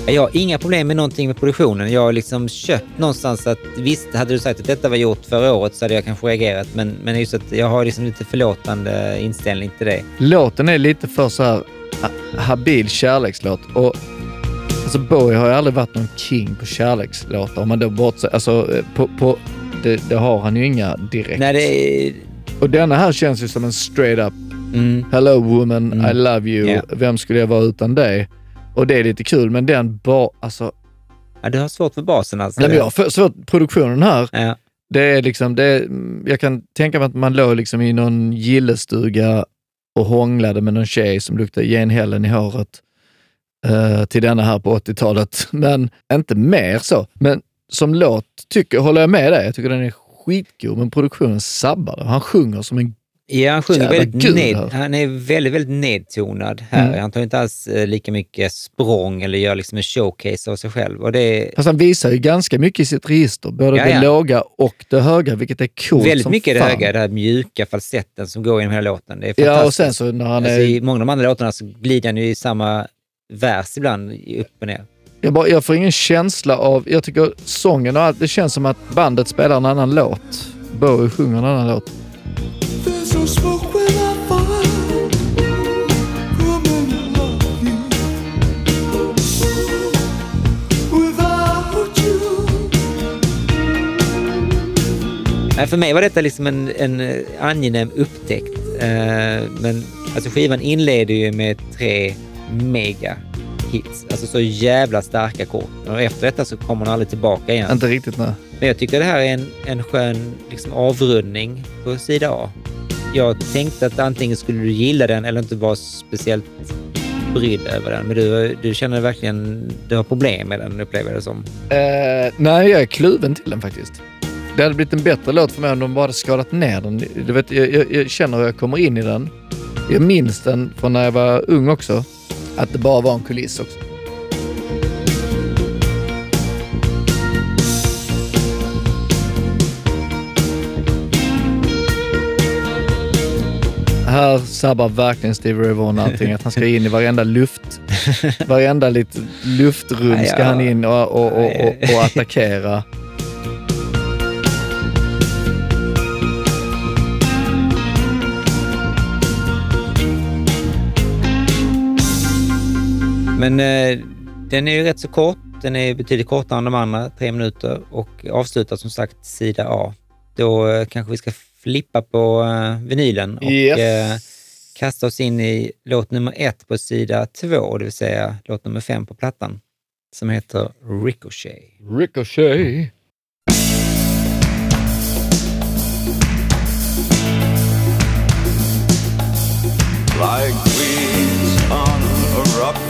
Speaker 1: Jag har inga problem med någonting med produktionen. Jag har liksom köpt någonstans att visst, hade du sagt att detta var gjort förra året så hade jag kanske reagerat. Men, men just att jag har liksom lite förlåtande inställning till det.
Speaker 2: Låten är lite för så här ha- habil kärlekslåt. Och alltså Bowie har ju aldrig varit någon king på kärlekslåtar. Om man då bortser, alltså eh, på, på, det, det har han ju inga direkt.
Speaker 1: Nej, det är...
Speaker 2: Och denna här känns ju som en straight up
Speaker 1: Mm.
Speaker 2: Hello woman,
Speaker 1: Mm.
Speaker 2: I love you.
Speaker 1: Ja.
Speaker 2: Vem skulle jag vara utan dig? Och det är lite kul, men den bara, alltså.
Speaker 1: Ja, du har svårt för basen alltså.
Speaker 2: Nej, men jag har svårt, produktionen här,
Speaker 1: Ja.
Speaker 2: det är liksom, det är, jag kan tänka mig att man låg liksom i någon gillestuga och hånglade med någon tjej som luktade genhällen i håret eh, till denna här på 80-talet. <laughs> Men inte mer så. Men som låt tycker, håller jag med dig. Jag tycker den är skitgod, men produktionen sabbar det. Han sjunger som en...
Speaker 1: Ja, han sjunger
Speaker 2: Jävla
Speaker 1: väldigt ned, han är väldigt, väldigt nedtonad här.
Speaker 2: Mm.
Speaker 1: Han tar inte alls eh, lika mycket språng eller gör liksom en showcase av sig själv. Och det
Speaker 2: Fast han visar ju ganska mycket i sitt register. Både
Speaker 1: Ja,
Speaker 2: det
Speaker 1: ja.
Speaker 2: låga och det höga, vilket är coolt
Speaker 1: väldigt
Speaker 2: som
Speaker 1: mycket det
Speaker 2: fan.
Speaker 1: höga, det här mjuka falsetten som går genom hela låten. Det är
Speaker 2: Ja, och
Speaker 1: fantastiskt.
Speaker 2: sen så när han
Speaker 1: alltså,
Speaker 2: är...
Speaker 1: I många av de andra låtarna så glider han ju i samma vers ibland, upp och ner.
Speaker 2: Jag, bara, jag får ingen känsla av... Jag tycker sången och allt, det känns som att bandet spelar en annan låt. Bowie sjunger en annan låt.
Speaker 1: För mig var detta liksom en, en eh, angenäm upptäckt. Eh, men alltså skivan inleder ju med tre mega hits. Alltså så jävla starka kort. Och efter detta så kommer hon aldrig tillbaka igen.
Speaker 2: Inte riktigt nej.
Speaker 1: Men jag tycker det här är en, en skön liksom, avrundning på sida A. Jag tänkte att antingen skulle du gilla den eller inte vara speciellt brydd över den. Men du, du känner verkligen du har problem med den, upplever jag det som.
Speaker 2: Eh, nej, jag är kluven till den faktiskt. Det hade blivit en bättre låt för mig om de bara hade skalat ner den. Du vet, jag, jag, jag känner hur jag kommer in i den. Jag minns den från när jag var ung också. Att det bara var en kuliss också. Här sabbar verkligen Stevie Ray Vaughan allting. Att han ska in i varenda luft, varenda litet luftrum ska han in och, och, och, och, och attackera.
Speaker 1: Men eh, den är ju rätt så kort. Den är betydligt kortare än de andra, tre minuter och avslutar som sagt sida A. Då eh, kanske vi ska flippa på eh, vinylen och
Speaker 2: Yes.
Speaker 1: eh, kasta oss in i låt nummer ett på sida två, det vill säga låt nummer fem på plattan, som heter Ricochet.
Speaker 2: Ricochet.
Speaker 3: like rock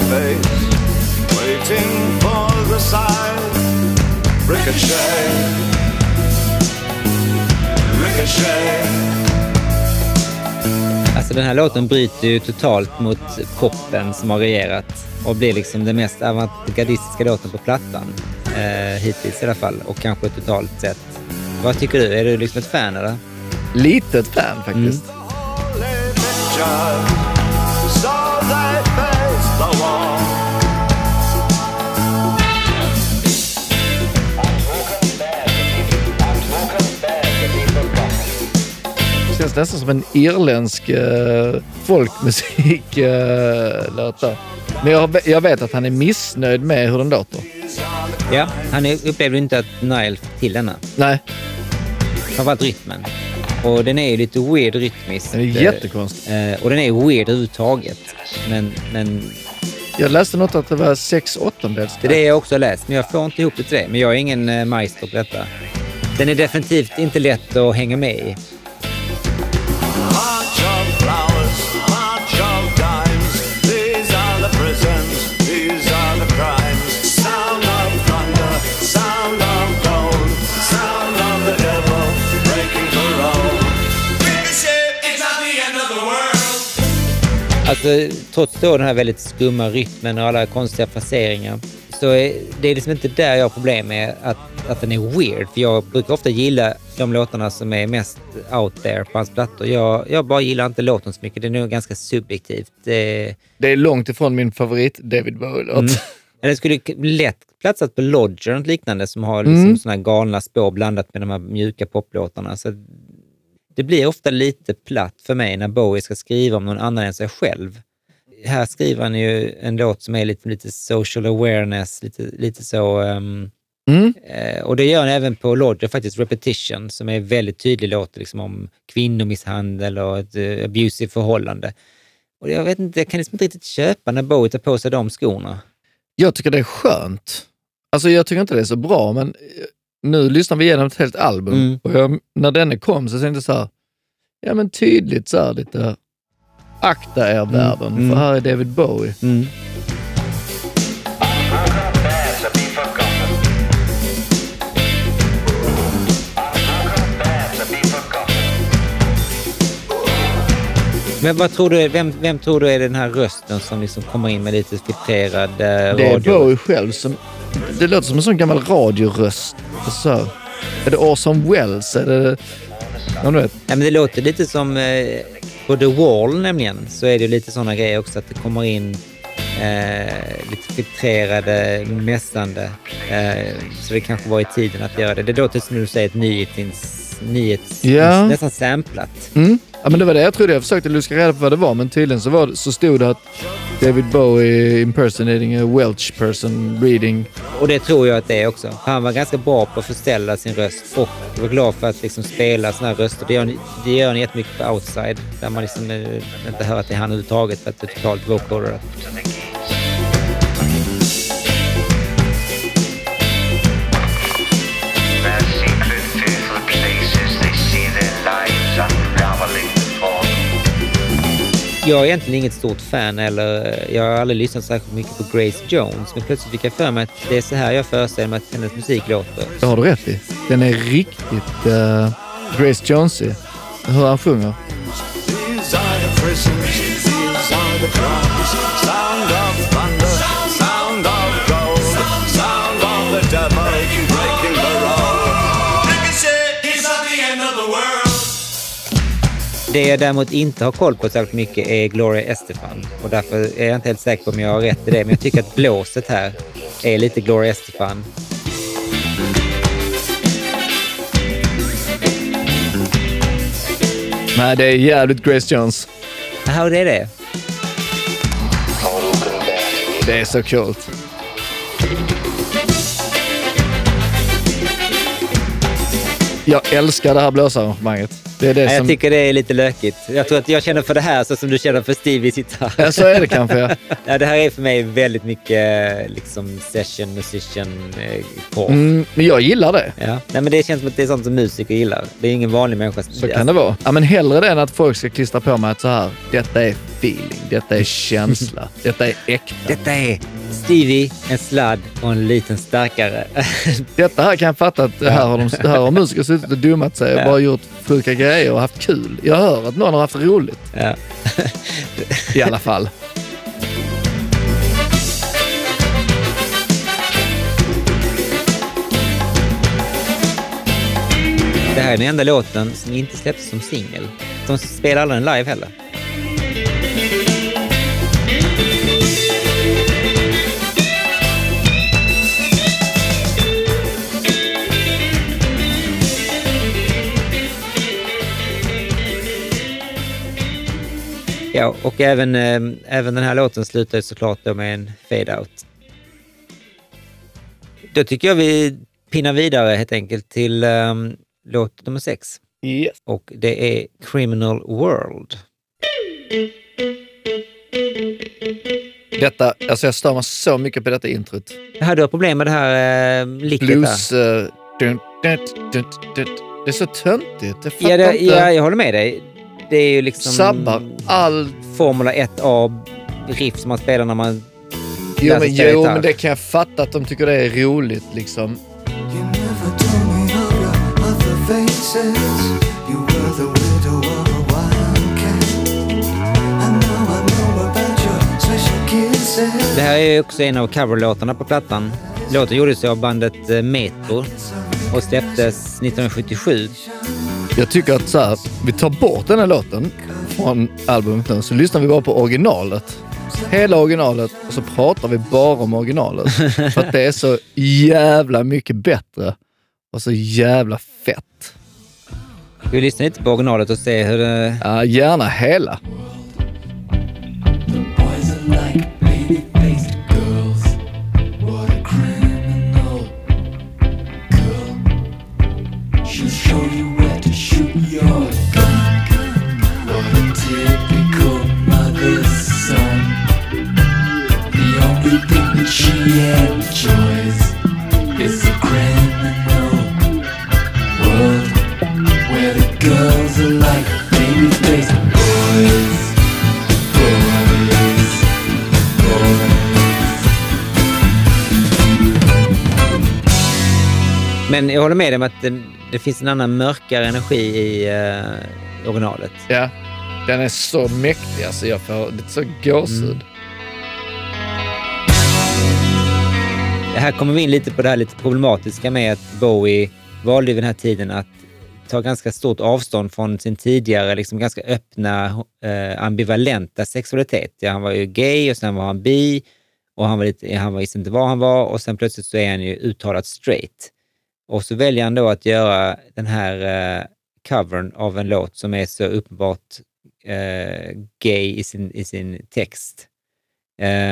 Speaker 3: face, waiting for the sign. Ricochet, ricochet.
Speaker 1: Alltså den här låten bryter ju totalt mot poppen som har regerat och blir liksom den mest avantgardistiska låten på plattan. Eh, hittills i alla fall och kanske totalt sett. Vad tycker du? Är du liksom ett fan eller?
Speaker 2: Litet fan faktiskt.
Speaker 3: Only
Speaker 2: Känns nästan som en irländsk eh, folkmusik eh, låt där. Men jag, jag vet att han är missnöjd med hur den låter.
Speaker 1: Ja, han upplevde inte att Nile fick till denna.
Speaker 2: Nej,
Speaker 1: Framförallt rytmen. Och den är ju lite weird rytmiskt.
Speaker 2: den är
Speaker 1: eh,
Speaker 2: jättekonstig.
Speaker 1: eh, Och den är weird överhuvudtaget. Men, men
Speaker 2: Jag läste något att det var sex åttondels.
Speaker 1: det är det jag också har läst. Men jag får inte ihop det till det. Men jag är ingen eh, maestro på detta. Den är definitivt inte lätt att hänga med i. Alltså, trots då den här väldigt skumma rytmen och alla konstiga fraseringar så är det är liksom inte där jag har problem med att, att den är weird. För jag brukar ofta gilla de låtarna som är mest out there på hans plattor. Jag, jag bara gillar inte låten så mycket. Det är nog ganska subjektivt. Det,
Speaker 2: Det är långt ifrån min favorit David Bowie-låt.
Speaker 1: Mm. det skulle lätt platsat på Lodger och liknande som har liksom
Speaker 2: Mm.
Speaker 1: såna galna spår blandat med de här mjuka poplåtarna. Så det blir ofta lite platt för mig när Bowie ska skriva om någon annan än sig själv. Här skriver han ju en låt som är lite, lite social awareness, lite, lite så... ehm,
Speaker 2: Mm.
Speaker 1: eh, och det gör han även på Lodger, faktiskt Repetition, som är väldigt tydlig låt liksom, om kvinnomisshandel och ett uh, abusive förhållande. Och jag vet inte, jag kan liksom inte riktigt köpa när Bowie tar på sig de skorna.
Speaker 2: Jag tycker det är skönt. Alltså jag tycker inte det är så bra, men eh, nu lyssnar vi igenom ett helt album
Speaker 1: Mm.
Speaker 2: och jag, när den kom så tänkte jag så här, ja men tydligt så här lite, akta er världen,
Speaker 1: mm.
Speaker 2: för här är David Bowie.
Speaker 1: Mm. Men vad tror du, vem, vem tror du är den här rösten som liksom kommer in med lite filtrerad eh,
Speaker 2: Det är
Speaker 1: radio?
Speaker 2: Bowie själv som, det låter som en sån gammal radioröst. Så här, är det Orson Welles? Är det, ja, du vet.
Speaker 1: Ja, men det låter lite som eh, på The Wall nämligen, så är det lite sådana grejer också att det kommer in eh, lite filtrerade mässande. Eh, så det kanske var i tiden att göra det. Det låter som du säger ett nyhets, nyhets
Speaker 2: Ja.
Speaker 1: nästan samplat.
Speaker 2: Mm. Ja, men det var det jag trodde. Jag försökte luska reda på vad det var, men tydligen så, var så stod det att David Bowie impersonating a Welsh person reading.
Speaker 1: Och det tror jag att det är också. Han var ganska bra på att förställa sin röst och jag var glad för att liksom spela såna här röster. Det gör, han- det gör han jättemycket på outside, där man liksom eh, inte hör att det är han överhuvudtaget för att det är totalt
Speaker 6: vocoder.
Speaker 1: Jag är egentligen inget stort fan eller jag har aldrig lyssnat särskilt mycket på Grace Jones, men plötsligt fick jag för mig att det är så här jag föreställer mig att hennes musik låter.
Speaker 2: Det har du rätt i. Den är riktigt uh, Grace Jonesy. Hur han sjunger.
Speaker 1: Det jag däremot inte har koll på särskilt mycket är Gloria Estefan och därför är jag inte helt säker på om jag har rätt i det, men jag tycker att blåset här är lite Gloria Estefan.
Speaker 2: Nej, det är jävligt Grace Jones.
Speaker 1: Jaha, det är det.
Speaker 2: Det är så coolt. Jag älskar det här blåsarrangemanget. Det är det
Speaker 1: Nej,
Speaker 2: som...
Speaker 1: Jag tycker det är lite lökigt. Jag tror att jag känner för det här så som du känner för Stevie gitarr.
Speaker 2: Ja, så är det kanske. ja. <laughs>
Speaker 1: Ja, det här är för mig väldigt mycket liksom session musician eh, pop.
Speaker 2: Mm, men jag gillar det.
Speaker 1: Ja. Nej, men det känns som att det är sånt som musiker gillar. Det är ingen vanlig människa som...
Speaker 2: Så kan det vara. Ja, men hellre det än att folk ska klistra på mig att så här, detta är feeling, detta är känsla, <laughs> detta är äkta.
Speaker 1: Detta är Stevie, en sladd och en liten starkare. <laughs>
Speaker 2: Detta här kan jag fatta att här har, de, här har musiker suttit och dummat sig och
Speaker 1: Ja.
Speaker 2: bara gjort sjuka grejer och haft kul. Jag hör att någon har haft roligt
Speaker 1: ja.
Speaker 2: i alla fall.
Speaker 1: Det här är den enda låten som inte släpptes som singel. De spelar aldrig den live heller. Ja, och även, eh, även den här låten slutar såklart då med en fade-out. Då tycker jag vi pinnar vidare helt enkelt till um, låt nummer sex.
Speaker 2: Yes.
Speaker 1: Och det är Criminal World.
Speaker 2: Detta, alltså jag stör mig så mycket på detta introt.
Speaker 1: Jaha, du har problem med det här uh, licket där?
Speaker 2: Blues... eh, dun, dun, dun, dun. Det är så töntigt. Jag
Speaker 1: Ja, det, ja, jag håller med dig. Det är ju liksom
Speaker 2: Sabbar all...
Speaker 1: Formula 1A-riff som man spelar när man...
Speaker 2: Jo, men, jo, men det kan jag fatta att de tycker det är roligt liksom.
Speaker 1: Det här är ju också en av coverlåtarna på plattan. Låten gjordes av bandet eh, Metro och släpptes 1977.
Speaker 2: Jag tycker att så här, vi tar bort den här låten från albumet nu, så lyssnar vi bara på originalet. Hela originalet och så pratar vi bara om originalet. <laughs> För att det är så jävla mycket bättre och så jävla fett.
Speaker 1: Vi lyssna lite på originalet och se hur det...
Speaker 2: Ja, gärna hela.
Speaker 1: Men jag håller med dig om att det, det finns en annan mörkare energi i uh, originalet.
Speaker 2: Ja, den är så mäktig alltså. Jag får lite så gåshud.
Speaker 1: Mm. Här kommer vi in lite på det här lite problematiska med att Bowie valde vid den här tiden att ta ganska stort avstånd från sin tidigare liksom ganska öppna, eh, ambivalenta sexualitet. Ja, han var ju gay och sen var han bi och han, var lite, han visste inte vad han var och sen plötsligt så är han ju uttalat straight. Och så väljer han då att göra den här eh, covern av en låt som är så uppenbart eh, gay i sin, i sin text.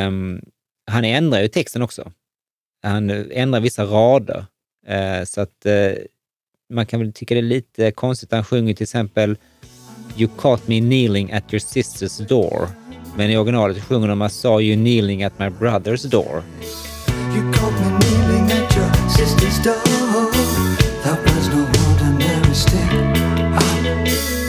Speaker 1: Um, han ändrar ju texten också. Han ändrar vissa rader. Eh, så att eh, man kan väl tycka det är lite konstigt. Han sjunger till exempel You caught me kneeling at your sister's door. Men i originalet sjunger de I saw you kneeling at my brother's door.
Speaker 3: You caught me kneeling at your sister's door. That was no ordinary stick.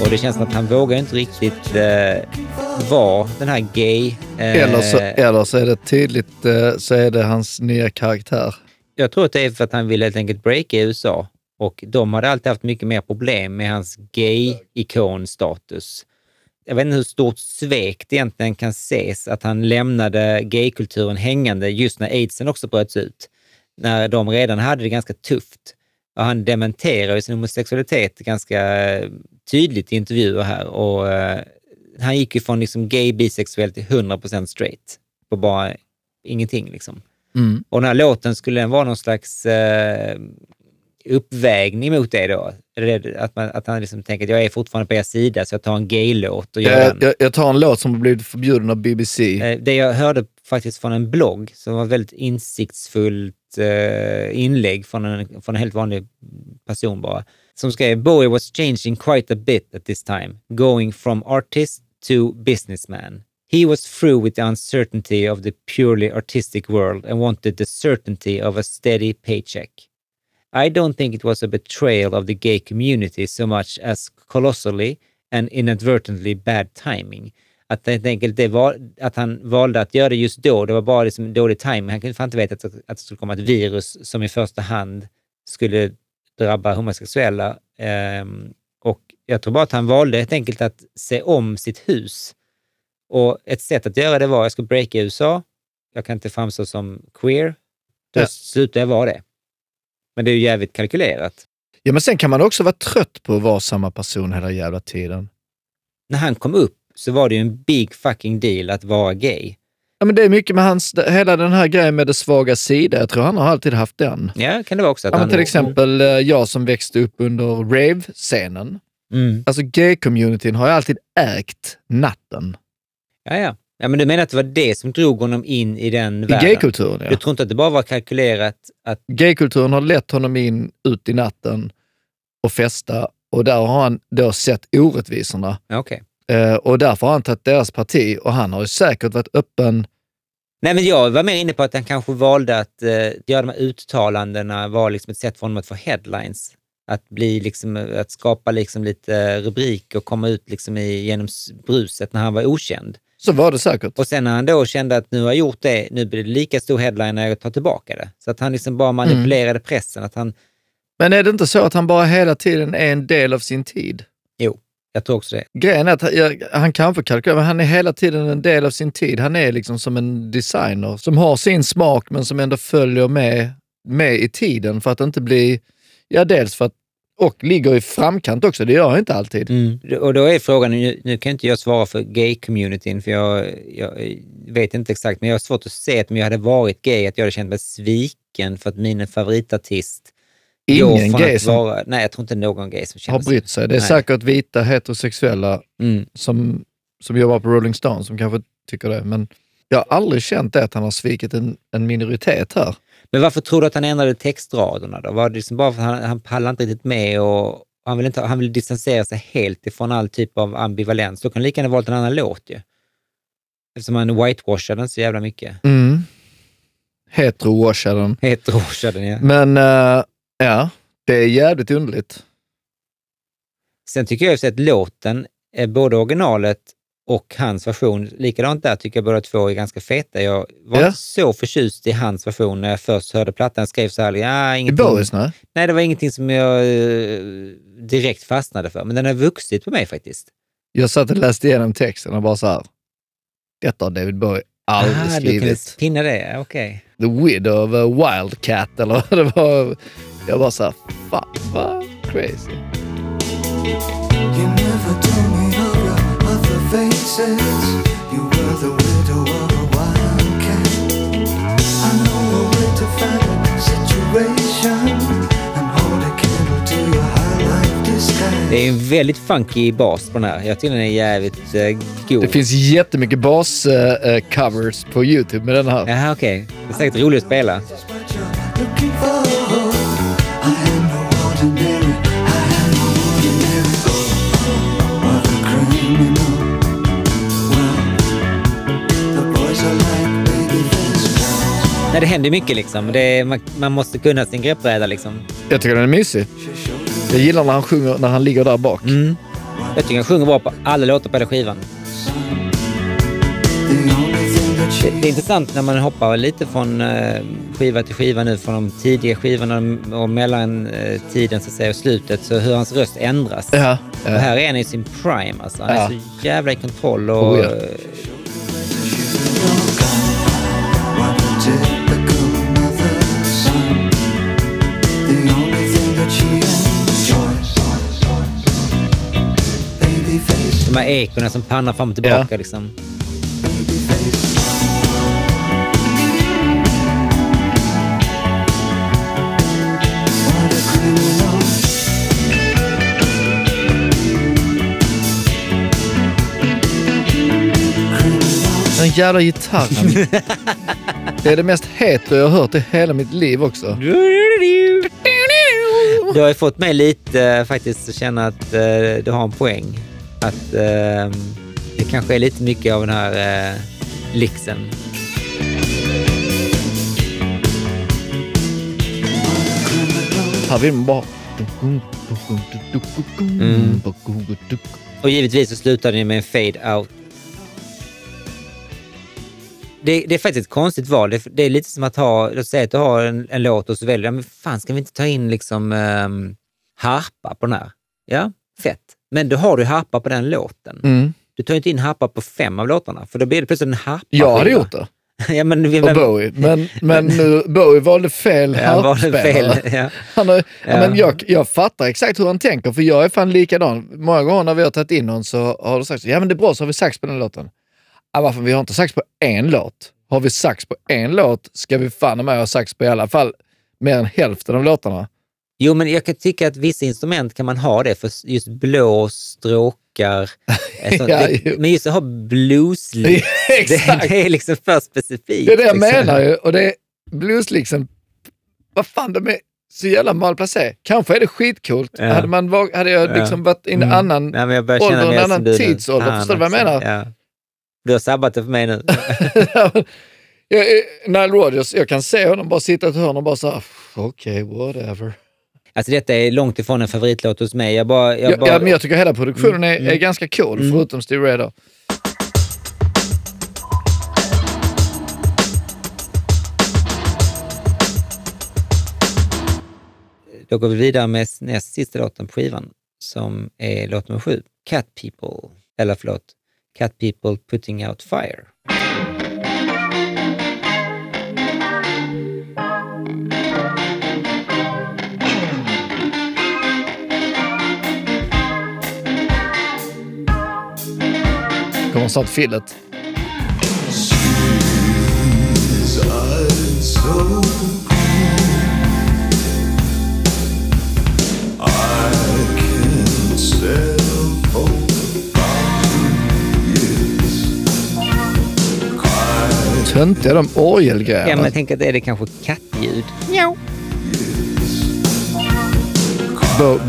Speaker 1: Och det känns som att han vågar inte riktigt eh, var den här gay... eh,
Speaker 2: Eller så, eller så är det tydligt, eh, så är det hans nya karaktär.
Speaker 1: Jag tror att det är för att han ville helt enkelt breaka i USA och de hade alltid haft mycket mer problem med hans gay-ikonstatus. Jag vet inte hur stort svek det egentligen kan ses att han lämnade gaykulturen hängande just när aidsen också bröts ut. När de redan hade det ganska tufft. Och han dementerar ju sin homosexualitet ganska tydligt i intervjuer här och eh, han gick ju från liksom gay, bisexuell till 100% straight på bara ingenting liksom.
Speaker 2: Mm.
Speaker 1: Och den här låten, skulle den vara någon slags eh, uppvägning mot det då? Att, man, att han liksom tänker att jag är fortfarande på er sida så jag tar en gay-låt och gör
Speaker 2: Jag,
Speaker 1: den.
Speaker 2: jag, jag tar en låt som blivit förbjuden av BBC.
Speaker 1: Eh, Det jag hörde faktiskt från en blogg som var väldigt insiktsfullt eh, inlägg från en, från en helt vanlig person bara. Som skrev Bowie was changing quite a bit at this time, going from artist to businessman. He was through with the uncertainty of the purely artistic world and wanted the certainty of a steady paycheck. I don't think it was a betrayal of the gay community so much as colossally and inadvertently bad timing. Att, helt enkelt det var, att han valde att göra det just då, det var bara liksom dålig timing. Han kunde fan inte veta att, att det skulle komma ett virus som i första hand skulle drabba homosexuella. Ehm, och jag tror bara att han valde helt enkelt att se om sitt hus. Och ett sätt att göra det var, jag ska breaka i USA, jag kan inte framstå som queer, då
Speaker 2: Ja.
Speaker 1: slutar jag vara det. Men det är ju jävligt kalkylerat.
Speaker 2: Ja, men sen kan man också vara trött på att vara samma person hela jävla tiden.
Speaker 1: När han kom upp så var det ju en big fucking deal att vara gay.
Speaker 2: Ja, men det är mycket med hans, hela den här grejen med det svaga sida. Jag tror han har alltid haft den.
Speaker 1: Ja, kan det vara också. Att
Speaker 2: Ja, men
Speaker 1: han,
Speaker 2: till exempel eh, jag som växte upp under rave-scenen.
Speaker 1: Mm.
Speaker 2: Alltså gay-communityn har ju alltid ägt natten.
Speaker 1: Ja, ja. ja, men du menar att det var det som drog honom in i den
Speaker 2: I
Speaker 1: världen?
Speaker 2: gaykulturen, ja.
Speaker 1: Du tror inte att det bara var kalkylerat att...
Speaker 2: Gaykulturen har lett honom in ut i natten och festa och där har han då sett orättvisorna.
Speaker 1: Okej.
Speaker 2: Eh, och därför har han tagit deras parti och han har ju säkert varit öppen.
Speaker 1: Nej, men jag var mer inne på att han kanske valde att eh, göra de här uttalandena var liksom ett sätt för honom att få headlines. Att, bli liksom, att skapa liksom lite rubriker och komma ut liksom i, genom bruset när han var okänd.
Speaker 2: Så var det säkert.
Speaker 1: Och sen när han då kände att nu har jag gjort det, nu blir det lika stor headline när jag tar tillbaka det. Så att han liksom bara manipulerade pressen. Att han,
Speaker 2: Men är det inte så att han bara hela tiden är en del av sin tid?
Speaker 1: jo, jag tror också det.
Speaker 2: Grejen är att han, jag, han kanske kalkylerar, men han är hela tiden en del av sin tid. Han är liksom som en designer som har sin smak men som ändå följer med, med i tiden för att inte bli, ja dels för att, och ligger i framkant också, det gör han inte alltid.
Speaker 1: Mm. Och då är frågan, nu, nu kan inte jag svara för gay-communityn, för jag, jag vet inte exakt, men jag har svårt att se att om jag hade varit gay, att jag hade känt mig sviken för att min favoritartist
Speaker 2: Ingen gay
Speaker 1: att
Speaker 2: som
Speaker 1: vara... Nej, jag tror inte någon gay som
Speaker 2: har
Speaker 1: känner sig...
Speaker 2: brytt sig. Det är
Speaker 1: Nej.
Speaker 2: säkert vita heterosexuella
Speaker 1: Mm.
Speaker 2: som, som jobbar på Rolling Stone som kanske tycker det, men jag har aldrig känt det att han har svikit en, en minoritet här.
Speaker 1: Men varför tror du att han ändrade textraderna då? Var det liksom bara för att han, han pallade inte riktigt med och han vill, inte, han vill distansera sig helt ifrån all typ av ambivalens? Då kan han lika gärna valt en annan låt ju. Eftersom han whitewashade den så jävla mycket.
Speaker 2: Mm. Hetero-washade den.
Speaker 1: Heterowashade den, ja.
Speaker 2: Men eh, ja, det är jävligt underligt.
Speaker 1: Sen tycker jag att låten, både originalet och hans version, likadant där tycker jag båda två är ganska feta. Jag var
Speaker 2: Ja.
Speaker 1: inte så förtjust i hans version när jag först hörde plattan. Jag skrev så här, ja,
Speaker 2: I. Boris, nej?
Speaker 1: Nej, det var ingenting som jag eh, direkt fastnade för, men den har vuxit på mig faktiskt.
Speaker 2: Jag satt och läste igenom texten och bara så här. Detta har David Bowie aldrig
Speaker 1: Ah, du kunde
Speaker 2: skrivit.
Speaker 1: pinna det, okej.
Speaker 2: The widow of a wildcat eller vad det var. Jag bara så här, fan vad crazy.
Speaker 1: Det är en väldigt funky bas på den här. Jag tycker den är jävligt uh, god.
Speaker 2: Det finns jättemycket bas-covers på YouTube med den här.
Speaker 1: Jaha, okej. Det är säkert roligt att spela. Nej, det händer mycket liksom. Är, man, man måste kunna sin greppbräda liksom.
Speaker 2: Jag tycker den är mysig. Jag gillar när han sjunger när han ligger där bak.
Speaker 1: Mm. Jag tycker han sjunger bra på alla låtar på hela skivan. Det, det är intressant när man hoppar lite från eh, skiva till skiva nu, från de tidiga skivorna och mellan eh, tiden så att säga, och slutet, så hur hans röst ändras.
Speaker 2: Ja.
Speaker 1: Och här är han i sin prime alltså. Han
Speaker 2: Ja.
Speaker 1: är så jävla i kontroll och...
Speaker 2: Oh, ja.
Speaker 1: Här ekorna som pannar fram och tillbaka liksom.
Speaker 3: babyface. What a criminal.
Speaker 2: Den jävla gitarren. <laughs> det är det mest hetero jag har hört i hela mitt liv också.
Speaker 1: Du har ju fått mig lite eh, faktiskt att känna att eh, du har en poäng. Att eh, det kanske är lite mycket av den här eh, lixen.
Speaker 2: Här vill man bara...
Speaker 1: Och givetvis så slutar den med en fade out. Det, det är faktiskt ett konstigt val. Det, det är lite som att ha, låt säga att du har en, en låt och så väljer du, men fan ska vi inte ta in liksom um, harpa på den här? Ja, fett. Men då har du harpa på den låten.
Speaker 2: Mm.
Speaker 1: Du tar inte in harpa på fem av låtarna, för då blir det plötsligt en harpa
Speaker 2: Jag hade gjort det. <laughs>
Speaker 1: ja, men, vi,
Speaker 2: Och Bowie. <laughs> Men, men nu, Bowie valde fel harpspelare.
Speaker 1: fel? <laughs> Ja.
Speaker 2: Han har, ja.
Speaker 1: Ja.
Speaker 2: men jag, jag fattar exakt hur han tänker, för jag är fan likadan. Många gånger när vi har tagit in någon så har du sagt ja men det är bra så har vi sax på den låten. Ja, varför? Vi har inte sax på en låt. Har vi sax på en låt ska vi fan med ha sax på i alla fall mer än hälften av låtarna.
Speaker 1: Jo, men jag kan tycka att vissa instrument kan man ha det för just blås, stråkar. eh, <laughs> sånt.
Speaker 2: Ja,
Speaker 1: det, men just att ha blueslick, <laughs> det, det är liksom för specifikt.
Speaker 2: Det är det jag
Speaker 1: liksom.
Speaker 2: menar ju. Och det är blues liksom, vad fan de är så jävla malplacé. Kanske är det skitcoolt.
Speaker 1: Ja.
Speaker 2: Hade, man, hade jag
Speaker 1: Ja.
Speaker 2: liksom varit i en
Speaker 1: Mm.
Speaker 2: annan
Speaker 1: börjar
Speaker 2: ålder, en annan tidsålder.
Speaker 1: Fan
Speaker 2: Förstår du vad jag menar?
Speaker 1: Ja. Du har sabbat det för mig nu. <laughs>
Speaker 2: jag, är- Nile Rodgers, jag kan se honom bara sitta i ett hörn och bara så okej, whatever.
Speaker 1: Alltså detta är långt ifrån en favoritlåt hos mig. Jag bara... Jag
Speaker 2: Jag,
Speaker 1: bara
Speaker 2: ja, men jag tycker hela produktionen är,
Speaker 1: Mm.
Speaker 2: är ganska cool,
Speaker 1: Mm.
Speaker 2: förutom Steve Ray då.
Speaker 1: Då går vi vidare med näst sista låten på skivan som är låt nummer sju. Cat People, eller förlåt, Cat People Putting Out Fire.
Speaker 3: Thousand years. Cry
Speaker 2: Töntiga de
Speaker 1: Ja,
Speaker 2: orgelgrejerna.
Speaker 1: men jag tänker att det är det kanske kattljud.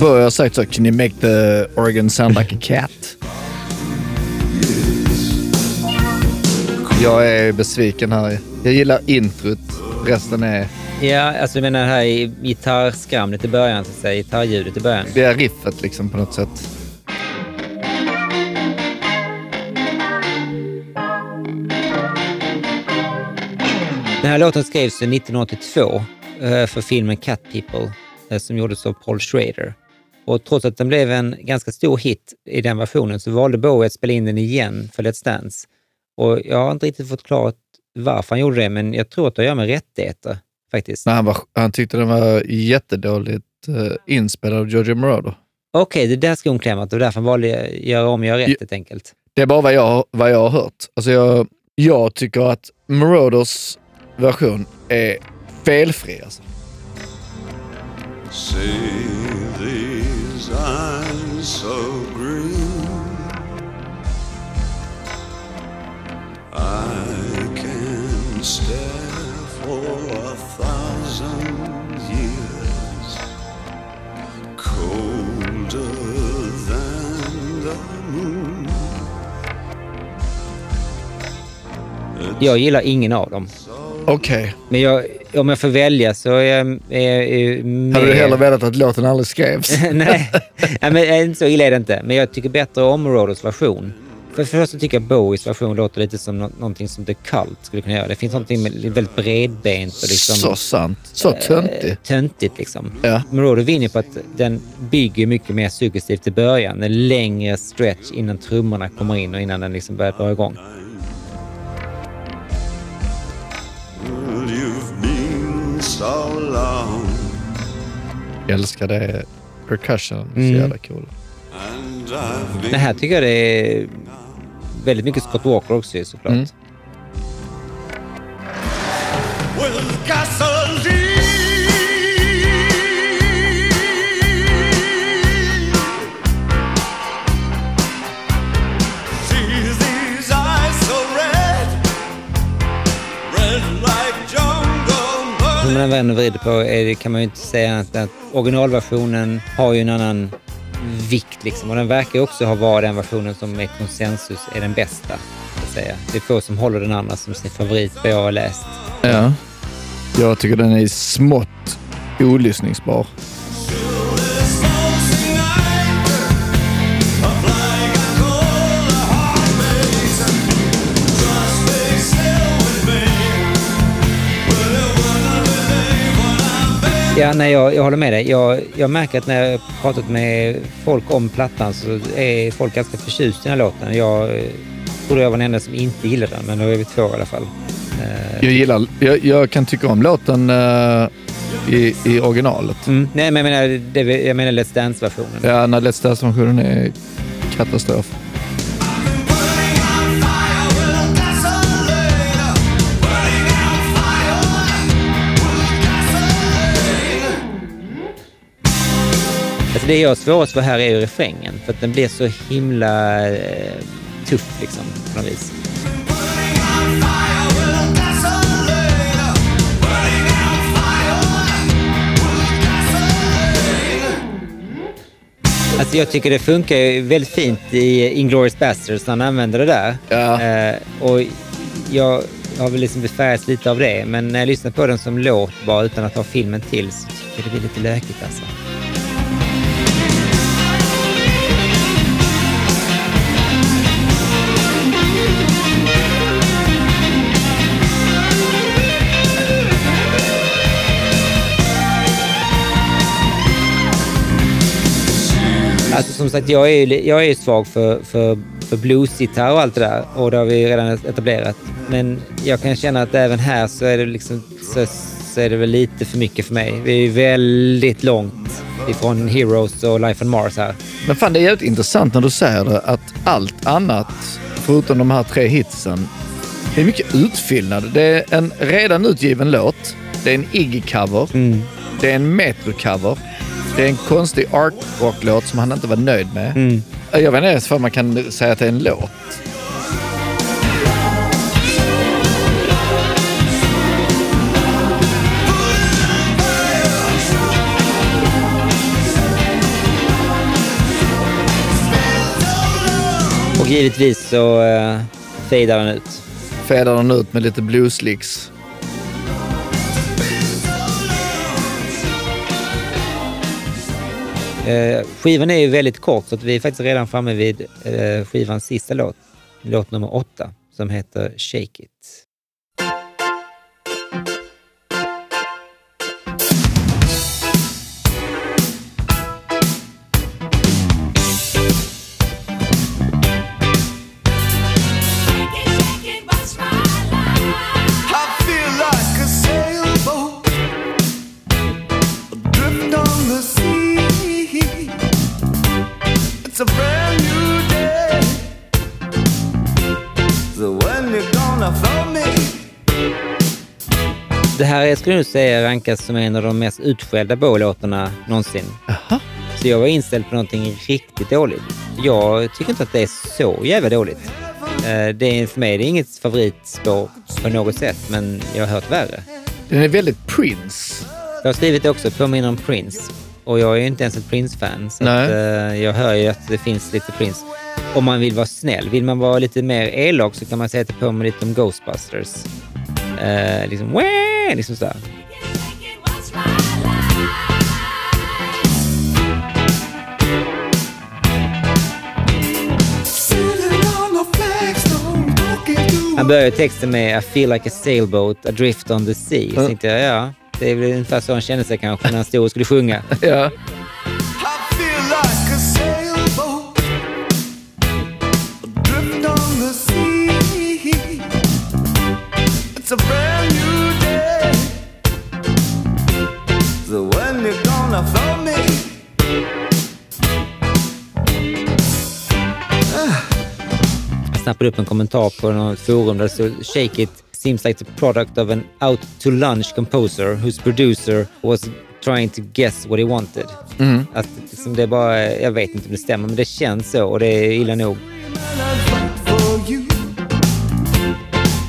Speaker 2: Bowie har sagt så, can you make the organ sound like a cat? Jag är besviken här. Jag gillar introt. Resten är,
Speaker 1: Ja, alltså du menar det här gitarrskramlet i början, så att säga, gitarrljudet i början.
Speaker 2: det är riffet liksom på något sätt.
Speaker 1: Den här låten skrevs 1982 eh, för filmen Cat People eh, som gjordes av Paul Schrader. Och trots att den blev en ganska stor hit i den versionen så valde Bowie att spela in den igen för Let's Dance. Och jag har inte riktigt fått klart varför han gjorde det, men jag tror att det har att göra med rättigheter faktiskt.
Speaker 2: Nej, han, var, han tyckte den var jättedåligt uh, inspelad av Giorgio Moroder.
Speaker 1: Okej, det där ska hon klämma och därför valde jag att göra om göra rätt helt enkelt.
Speaker 2: Det är bara vad jag, vad jag har hört. Alltså jag, jag tycker att Marauders version är felfri. Alltså.
Speaker 3: Say these eyes so I can stare for a thousand years. Colder than the moon.
Speaker 1: Jag gillar ingen av dem.
Speaker 2: Okej.
Speaker 1: Men jag, om jag får välja så är jag, är, jag- är mer...
Speaker 2: Hade du hellre velat att låten aldrig skrevs? <laughs>
Speaker 1: Nej, <laughs> Nej men, eh, så illa är det inte. Men jag tycker bättre om Marauders version. För det första tycker jag Bowies version låter lite som nå- någonting som The Cult skulle kunna göra. Det finns någonting med väldigt bredbent och liksom...
Speaker 2: Så sant. Så töntigt.
Speaker 1: eh, töntigt liksom.
Speaker 2: Ja.
Speaker 1: Moroder vinner på att den bygger mycket mer suggestivt i början. En längre stretch innan trummorna kommer in och innan den liksom börjar dra igång.
Speaker 2: Jag älskar det. Percussion. Så
Speaker 1: Mm.
Speaker 2: jävla cool.
Speaker 1: Det här tycker jag det är väldigt mycket Scott Walker också såklart.
Speaker 2: Mm.
Speaker 1: Hur man vänder och vrider på är kan man ju inte säga än att originalversionen har ju en annan vikt liksom. Och den verkar också ha varit den versionen som med konsensus är den bästa. att Säga. Det är få som håller den andra som sin favorit vad jag har läst.
Speaker 2: Ja. Jag tycker den är smått olyssningsbar.
Speaker 1: Ja, nej, jag, jag håller med dig. Jag, jag märker att när jag pratat med folk om plattan så är folk ganska förtjusta i den här låten. Jag eh, trodde jag var den enda som inte gillade den, men då är vi två i alla fall. Eh,
Speaker 2: Jag gillar, jag, jag kan tycka om låten eh, i, i originalet.
Speaker 1: Mm. Nej, men jag menar, det, jag menar Let's Dance-versionen.
Speaker 2: Ja, när Let's Dance-versionen är katastrof.
Speaker 1: Det jag har svårast för här är ju refrängen, för att den blir så himla eh, tuff liksom, på något vis. Alltså jag tycker det funkar väldigt fint i Inglourious Basterds när han använder det där.
Speaker 2: Ja.
Speaker 1: Eh, och jag har väl liksom befärgats lite av det, men när jag lyssnar på den som låt bara utan att ha filmen till så tycker jag det blir lite lökigt alltså. Som sagt, jag är ju jag är svag för, för, för bluesgitarr och allt det där och det har vi redan etablerat. Men jag kan känna att även här så är det liksom så, så är det väl lite för mycket för mig. Vi är väldigt långt ifrån Heroes och Life on Mars här.
Speaker 2: Men fan, det är jävligt intressant när du säger det, att allt annat, förutom de här tre hitsen, det är mycket utfyllnad. Det är en redan utgiven låt, det är en Iggy-cover, det är en Metro-cover, det är en konstig art rock-låt som han inte var nöjd med. Jag vet inte ens vad man kan säga att det är en låt.
Speaker 1: Och givetvis så uh, fejdar den ut.
Speaker 2: Fedar den ut med lite blueslicks.
Speaker 1: Eh, skivan är ju väldigt kort så att vi är faktiskt redan framme vid eh, skivans sista låt. Låt nummer åtta som heter Shake It. Det här är, skulle jag säga rankas som en av de mest utskällda Bowie-låtarna någonsin. Så jag var inställd på någonting riktigt dåligt. Jag tycker inte att det är så jävla dåligt. Eh, Det är, för mig är det inget favoritspår på något sätt, men jag har hört värre.
Speaker 2: Den är väldigt Prince.
Speaker 1: Jag har skrivit det också, påminner om Prince. Och jag är ju inte ens ett Prince-fan, så att, eh, jag hör ju att det finns lite Prince. Om man vill vara snäll. Vill man vara lite mer elak så kan man säga att det påminner lite om Ghostbusters. Eh, liksom, Wah! Liksom sådär. Han börjar texten med I feel like a sailboat adrift on the sea. Så tänkte jag, ja, det är väl ungefär så han kände sig kanske när han stod och skulle sjunga.
Speaker 2: Ja.
Speaker 1: Snappade upp en kommentar på något forum där det stod “Shake it seems like the product of an out to lunch composer whose producer was trying to guess what he wanted”. Att liksom det bara, jag vet inte om det stämmer, men det känns så och det är illa nog.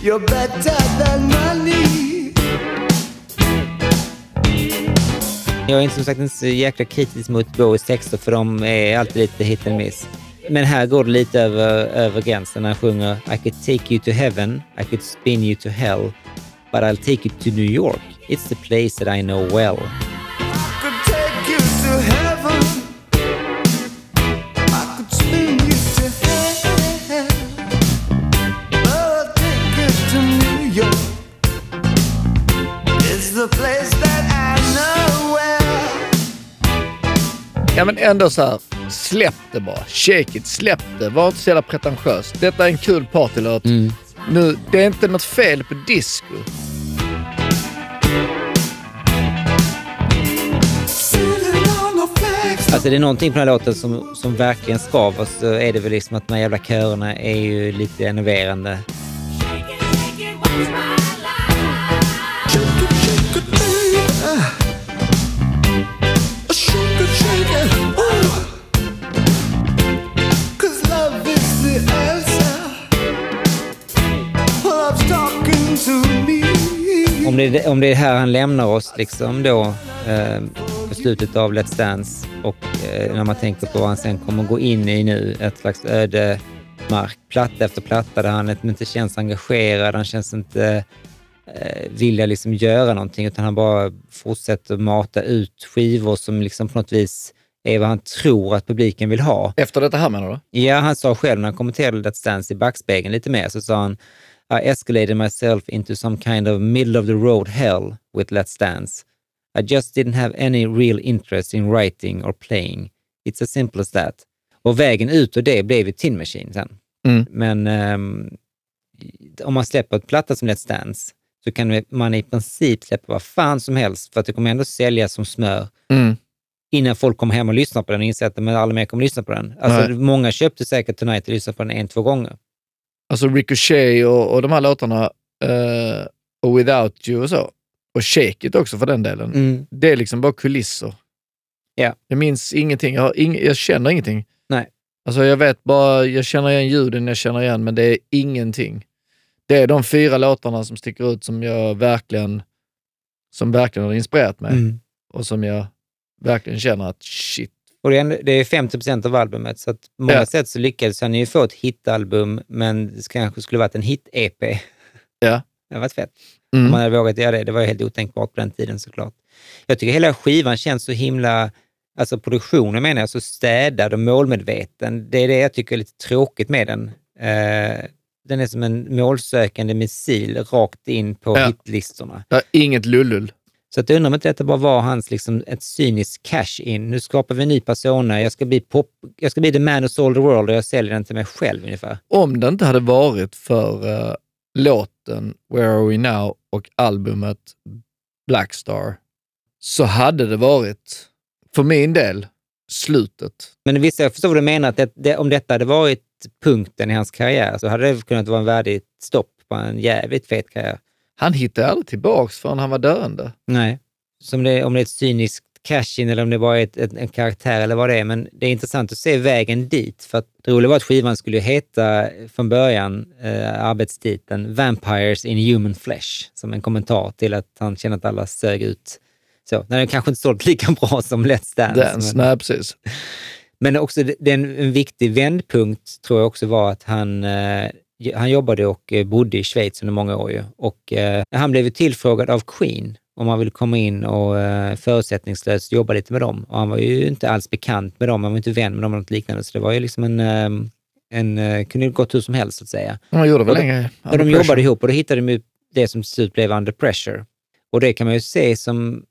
Speaker 3: You're better than money.
Speaker 1: Jag är inte som sagt inte så jäkla kritisk mot Bowies texter för de är alltid lite hit and miss. Men här går det lite över, över gränsen när han sjunger I could take you to heaven, I could spin you to hell, but I'll take you to New York. It's the place that I know well.
Speaker 3: could take you to. I
Speaker 2: ja, men ändå så här. Släpp det bara. Shake it. Släpp det. Var inte så jävla pretentiös. Detta är en kul partylåt. Nu, det är inte något fel på disco.
Speaker 1: Alltså det är någonting på den här låten som, som verkligen skaver så är det väl liksom att de här jävla körerna är ju lite enerverande. Om det, är- om det är här han lämnar oss liksom då eh, på slutet av Let's Dance och eh, när man tänker på vad han sen kommer gå in i nu, ett slags öde mark, platta efter platta där han inte känns engagerad, han känns inte eh, vilja liksom göra någonting utan han bara fortsätter mata ut skivor som liksom på något vis är vad han tror att publiken vill ha.
Speaker 2: Efter detta här menar du?
Speaker 1: Ja, han sa själv när han kommenterade Let's Dance i backspegeln lite mer, så sa han I escalated myself into some kind of middle of the road hell with Let's Dance. I just didn't have any real interest in writing or playing. It's as simple as that. Och vägen ut ur det blev ju Tin Machine sen.
Speaker 2: Mm.
Speaker 1: Men ehm, om man släpper ett platta som Let's Dance så kan man i princip släppa vad fan som helst för att det kommer ändå säljas som smör
Speaker 2: Mm.
Speaker 1: innan folk kommer hem och lyssnar på den och inser att men alla mer kommer lyssna på den. Alltså,
Speaker 2: Nej.
Speaker 1: många köpte säkert Tonight och lyssnade på den en, två gånger.
Speaker 2: Alltså Ricochet och, och de här låtarna, eh, och Without You och så. Och Shake It också för den delen.
Speaker 1: Mm.
Speaker 2: Det är liksom bara kulisser.
Speaker 1: Ja.
Speaker 2: Jag minns ingenting. Jag, ing, jag känner ingenting.
Speaker 1: Nej.
Speaker 2: Alltså jag vet bara, jag känner igen ljuden, jag känner igen, men det är ingenting. Det är de fyra låtarna som sticker ut som jag verkligen, som verkligen har inspirerat mig.
Speaker 1: Mm.
Speaker 2: Och som jag verkligen känner att shit.
Speaker 1: Och det är, ändå- det är 50 procent av albumet, så att på många
Speaker 2: Ja.
Speaker 1: sätt så lyckades han ju få ett hitalbum, men det kanske skulle varit en hit-EP.
Speaker 2: Ja.
Speaker 1: Det hade varit fett.
Speaker 2: Mm.
Speaker 1: Om man hade vågat göra det. Det var ju helt otänkbart på den tiden såklart. Jag tycker hela skivan känns så himla, alltså produktionen menar jag, så städad och målmedveten. Det är det jag tycker är lite tråkigt med den. Eh, den är som en målsökande missil rakt in på
Speaker 2: Ja.
Speaker 1: hitlistorna.
Speaker 2: Är inget lullull.
Speaker 1: Så att jag undrar om inte detta bara var hans liksom, ett cyniskt cash-in. Nu skapar vi en ny persona, jag ska bli pop, jag ska bli the man who sold the world och jag säljer den till mig själv ungefär.
Speaker 2: Om det inte hade varit för eh, låten Where Are We Now och albumet Blackstar så hade det varit, för min del, slutet.
Speaker 1: Men visst, jag förstår vad du menar, att det, det, om detta hade varit punkten i hans karriär så hade det kunnat vara en värdigt stopp på en jävligt fet karriär.
Speaker 2: Han hittade aldrig tillbaks förrän han var döende.
Speaker 1: Nej. Som det, om det är ett cyniskt cash-in eller om det bara är ett, ett, en karaktär eller vad det är. Men det är intressant att se vägen dit. För att det roliga var att skivan skulle heta från början eh, arbetstiteln Vampires in Human Flesh. Som en kommentar till att han kände att alla sög ut. Så, den kanske inte sålt lika bra som Let's Dance.
Speaker 2: Dance,
Speaker 1: men-
Speaker 2: nej precis. <laughs>
Speaker 1: men också det- den, en viktig vändpunkt tror jag också var att han, eh, han jobbade och eh, bodde i Schweiz under många år. Ju. Och, eh, han blev tillfrågad av Queen om han ville komma in och eh, förutsättningslöst jobba lite med dem. Och han var ju inte alls bekant med dem, han var inte vän med dem eller något liknande. Så det var ju liksom en, eh, en eh, kunde gått hur som helst så att säga.
Speaker 2: De gjorde väl en
Speaker 1: de- de jobbade ihop och då hittade de ju det som till slut blev Under Pressure. Och det kan man ju se som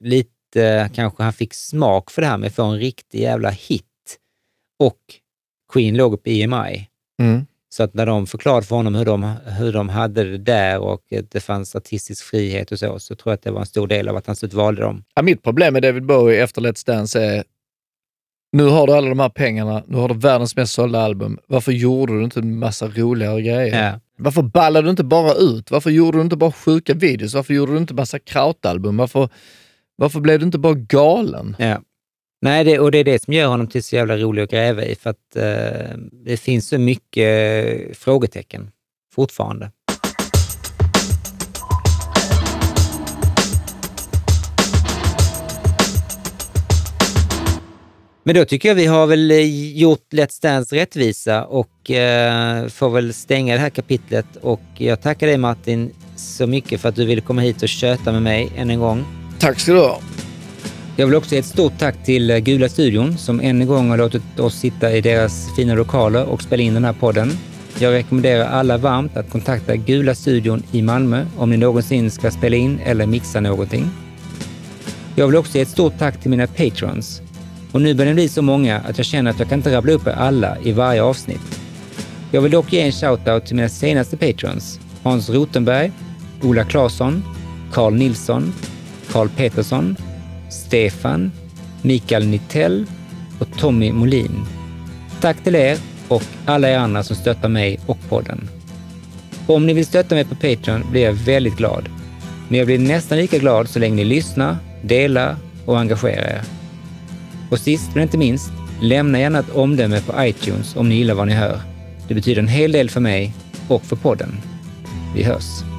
Speaker 1: lite, kanske han fick smak för det här med att få en riktig jävla hit. Och Queen låg på EMI.
Speaker 2: Mm.
Speaker 1: Så att när de förklarade för honom hur de, hur de hade det där och det fanns artistisk frihet och så, så tror jag att det var en stor del av att han slut valde dem.
Speaker 2: Ja, mitt problem med David Bowie efter Let's Dance är, nu har du alla de här pengarna, nu har du världens mest sålda album. Varför gjorde du inte en massa roligare grejer?
Speaker 1: Ja.
Speaker 2: Varför ballade du inte bara ut? Varför gjorde du inte bara sjuka videos? Varför gjorde du inte massa krautalbum? Varför, varför blev du inte bara galen?
Speaker 1: Ja. Nej, det, och det är det som gör honom till så jävla rolig att gräva i, för att eh, det finns så mycket eh, frågetecken fortfarande. Men då tycker jag vi har väl eh, gjort Let's Dance rättvisa och eh, får väl stänga det här kapitlet. Och jag tackar dig Martin så mycket för att du ville komma hit och köta med mig än en gång.
Speaker 2: Tack ska du ha.
Speaker 1: Jag vill också ge ett stort tack till eh, Gula Studion som än en gång har låtit oss sitta i deras fina lokaler och spela in den här podden. Jag rekommenderar alla varmt att kontakta Gula Studion i Malmö om ni någonsin ska spela in eller mixa någonting. Jag vill också ge ett stort tack till mina patrons. Och nu börjar det bli så många att jag känner att jag kan inte rabbla upp er alla i varje avsnitt. Jag vill dock ge en shoutout till mina senaste patrons. Hans Rotenberg, Ola Claesson, Carl Nilsson, Carl Petersson, Stefan, Mikael Nittell och Tommy Molin. Tack till er och alla er andra som stöttar mig och podden. Om ni vill stötta mig på Patreon blir jag väldigt glad. Men jag blir nästan lika glad så länge ni lyssnar, delar och engagerar er. Och sist men inte minst, lämna gärna ett omdöme på iTunes om ni gillar vad ni hör. Det betyder en hel del för mig och för podden. Vi hörs!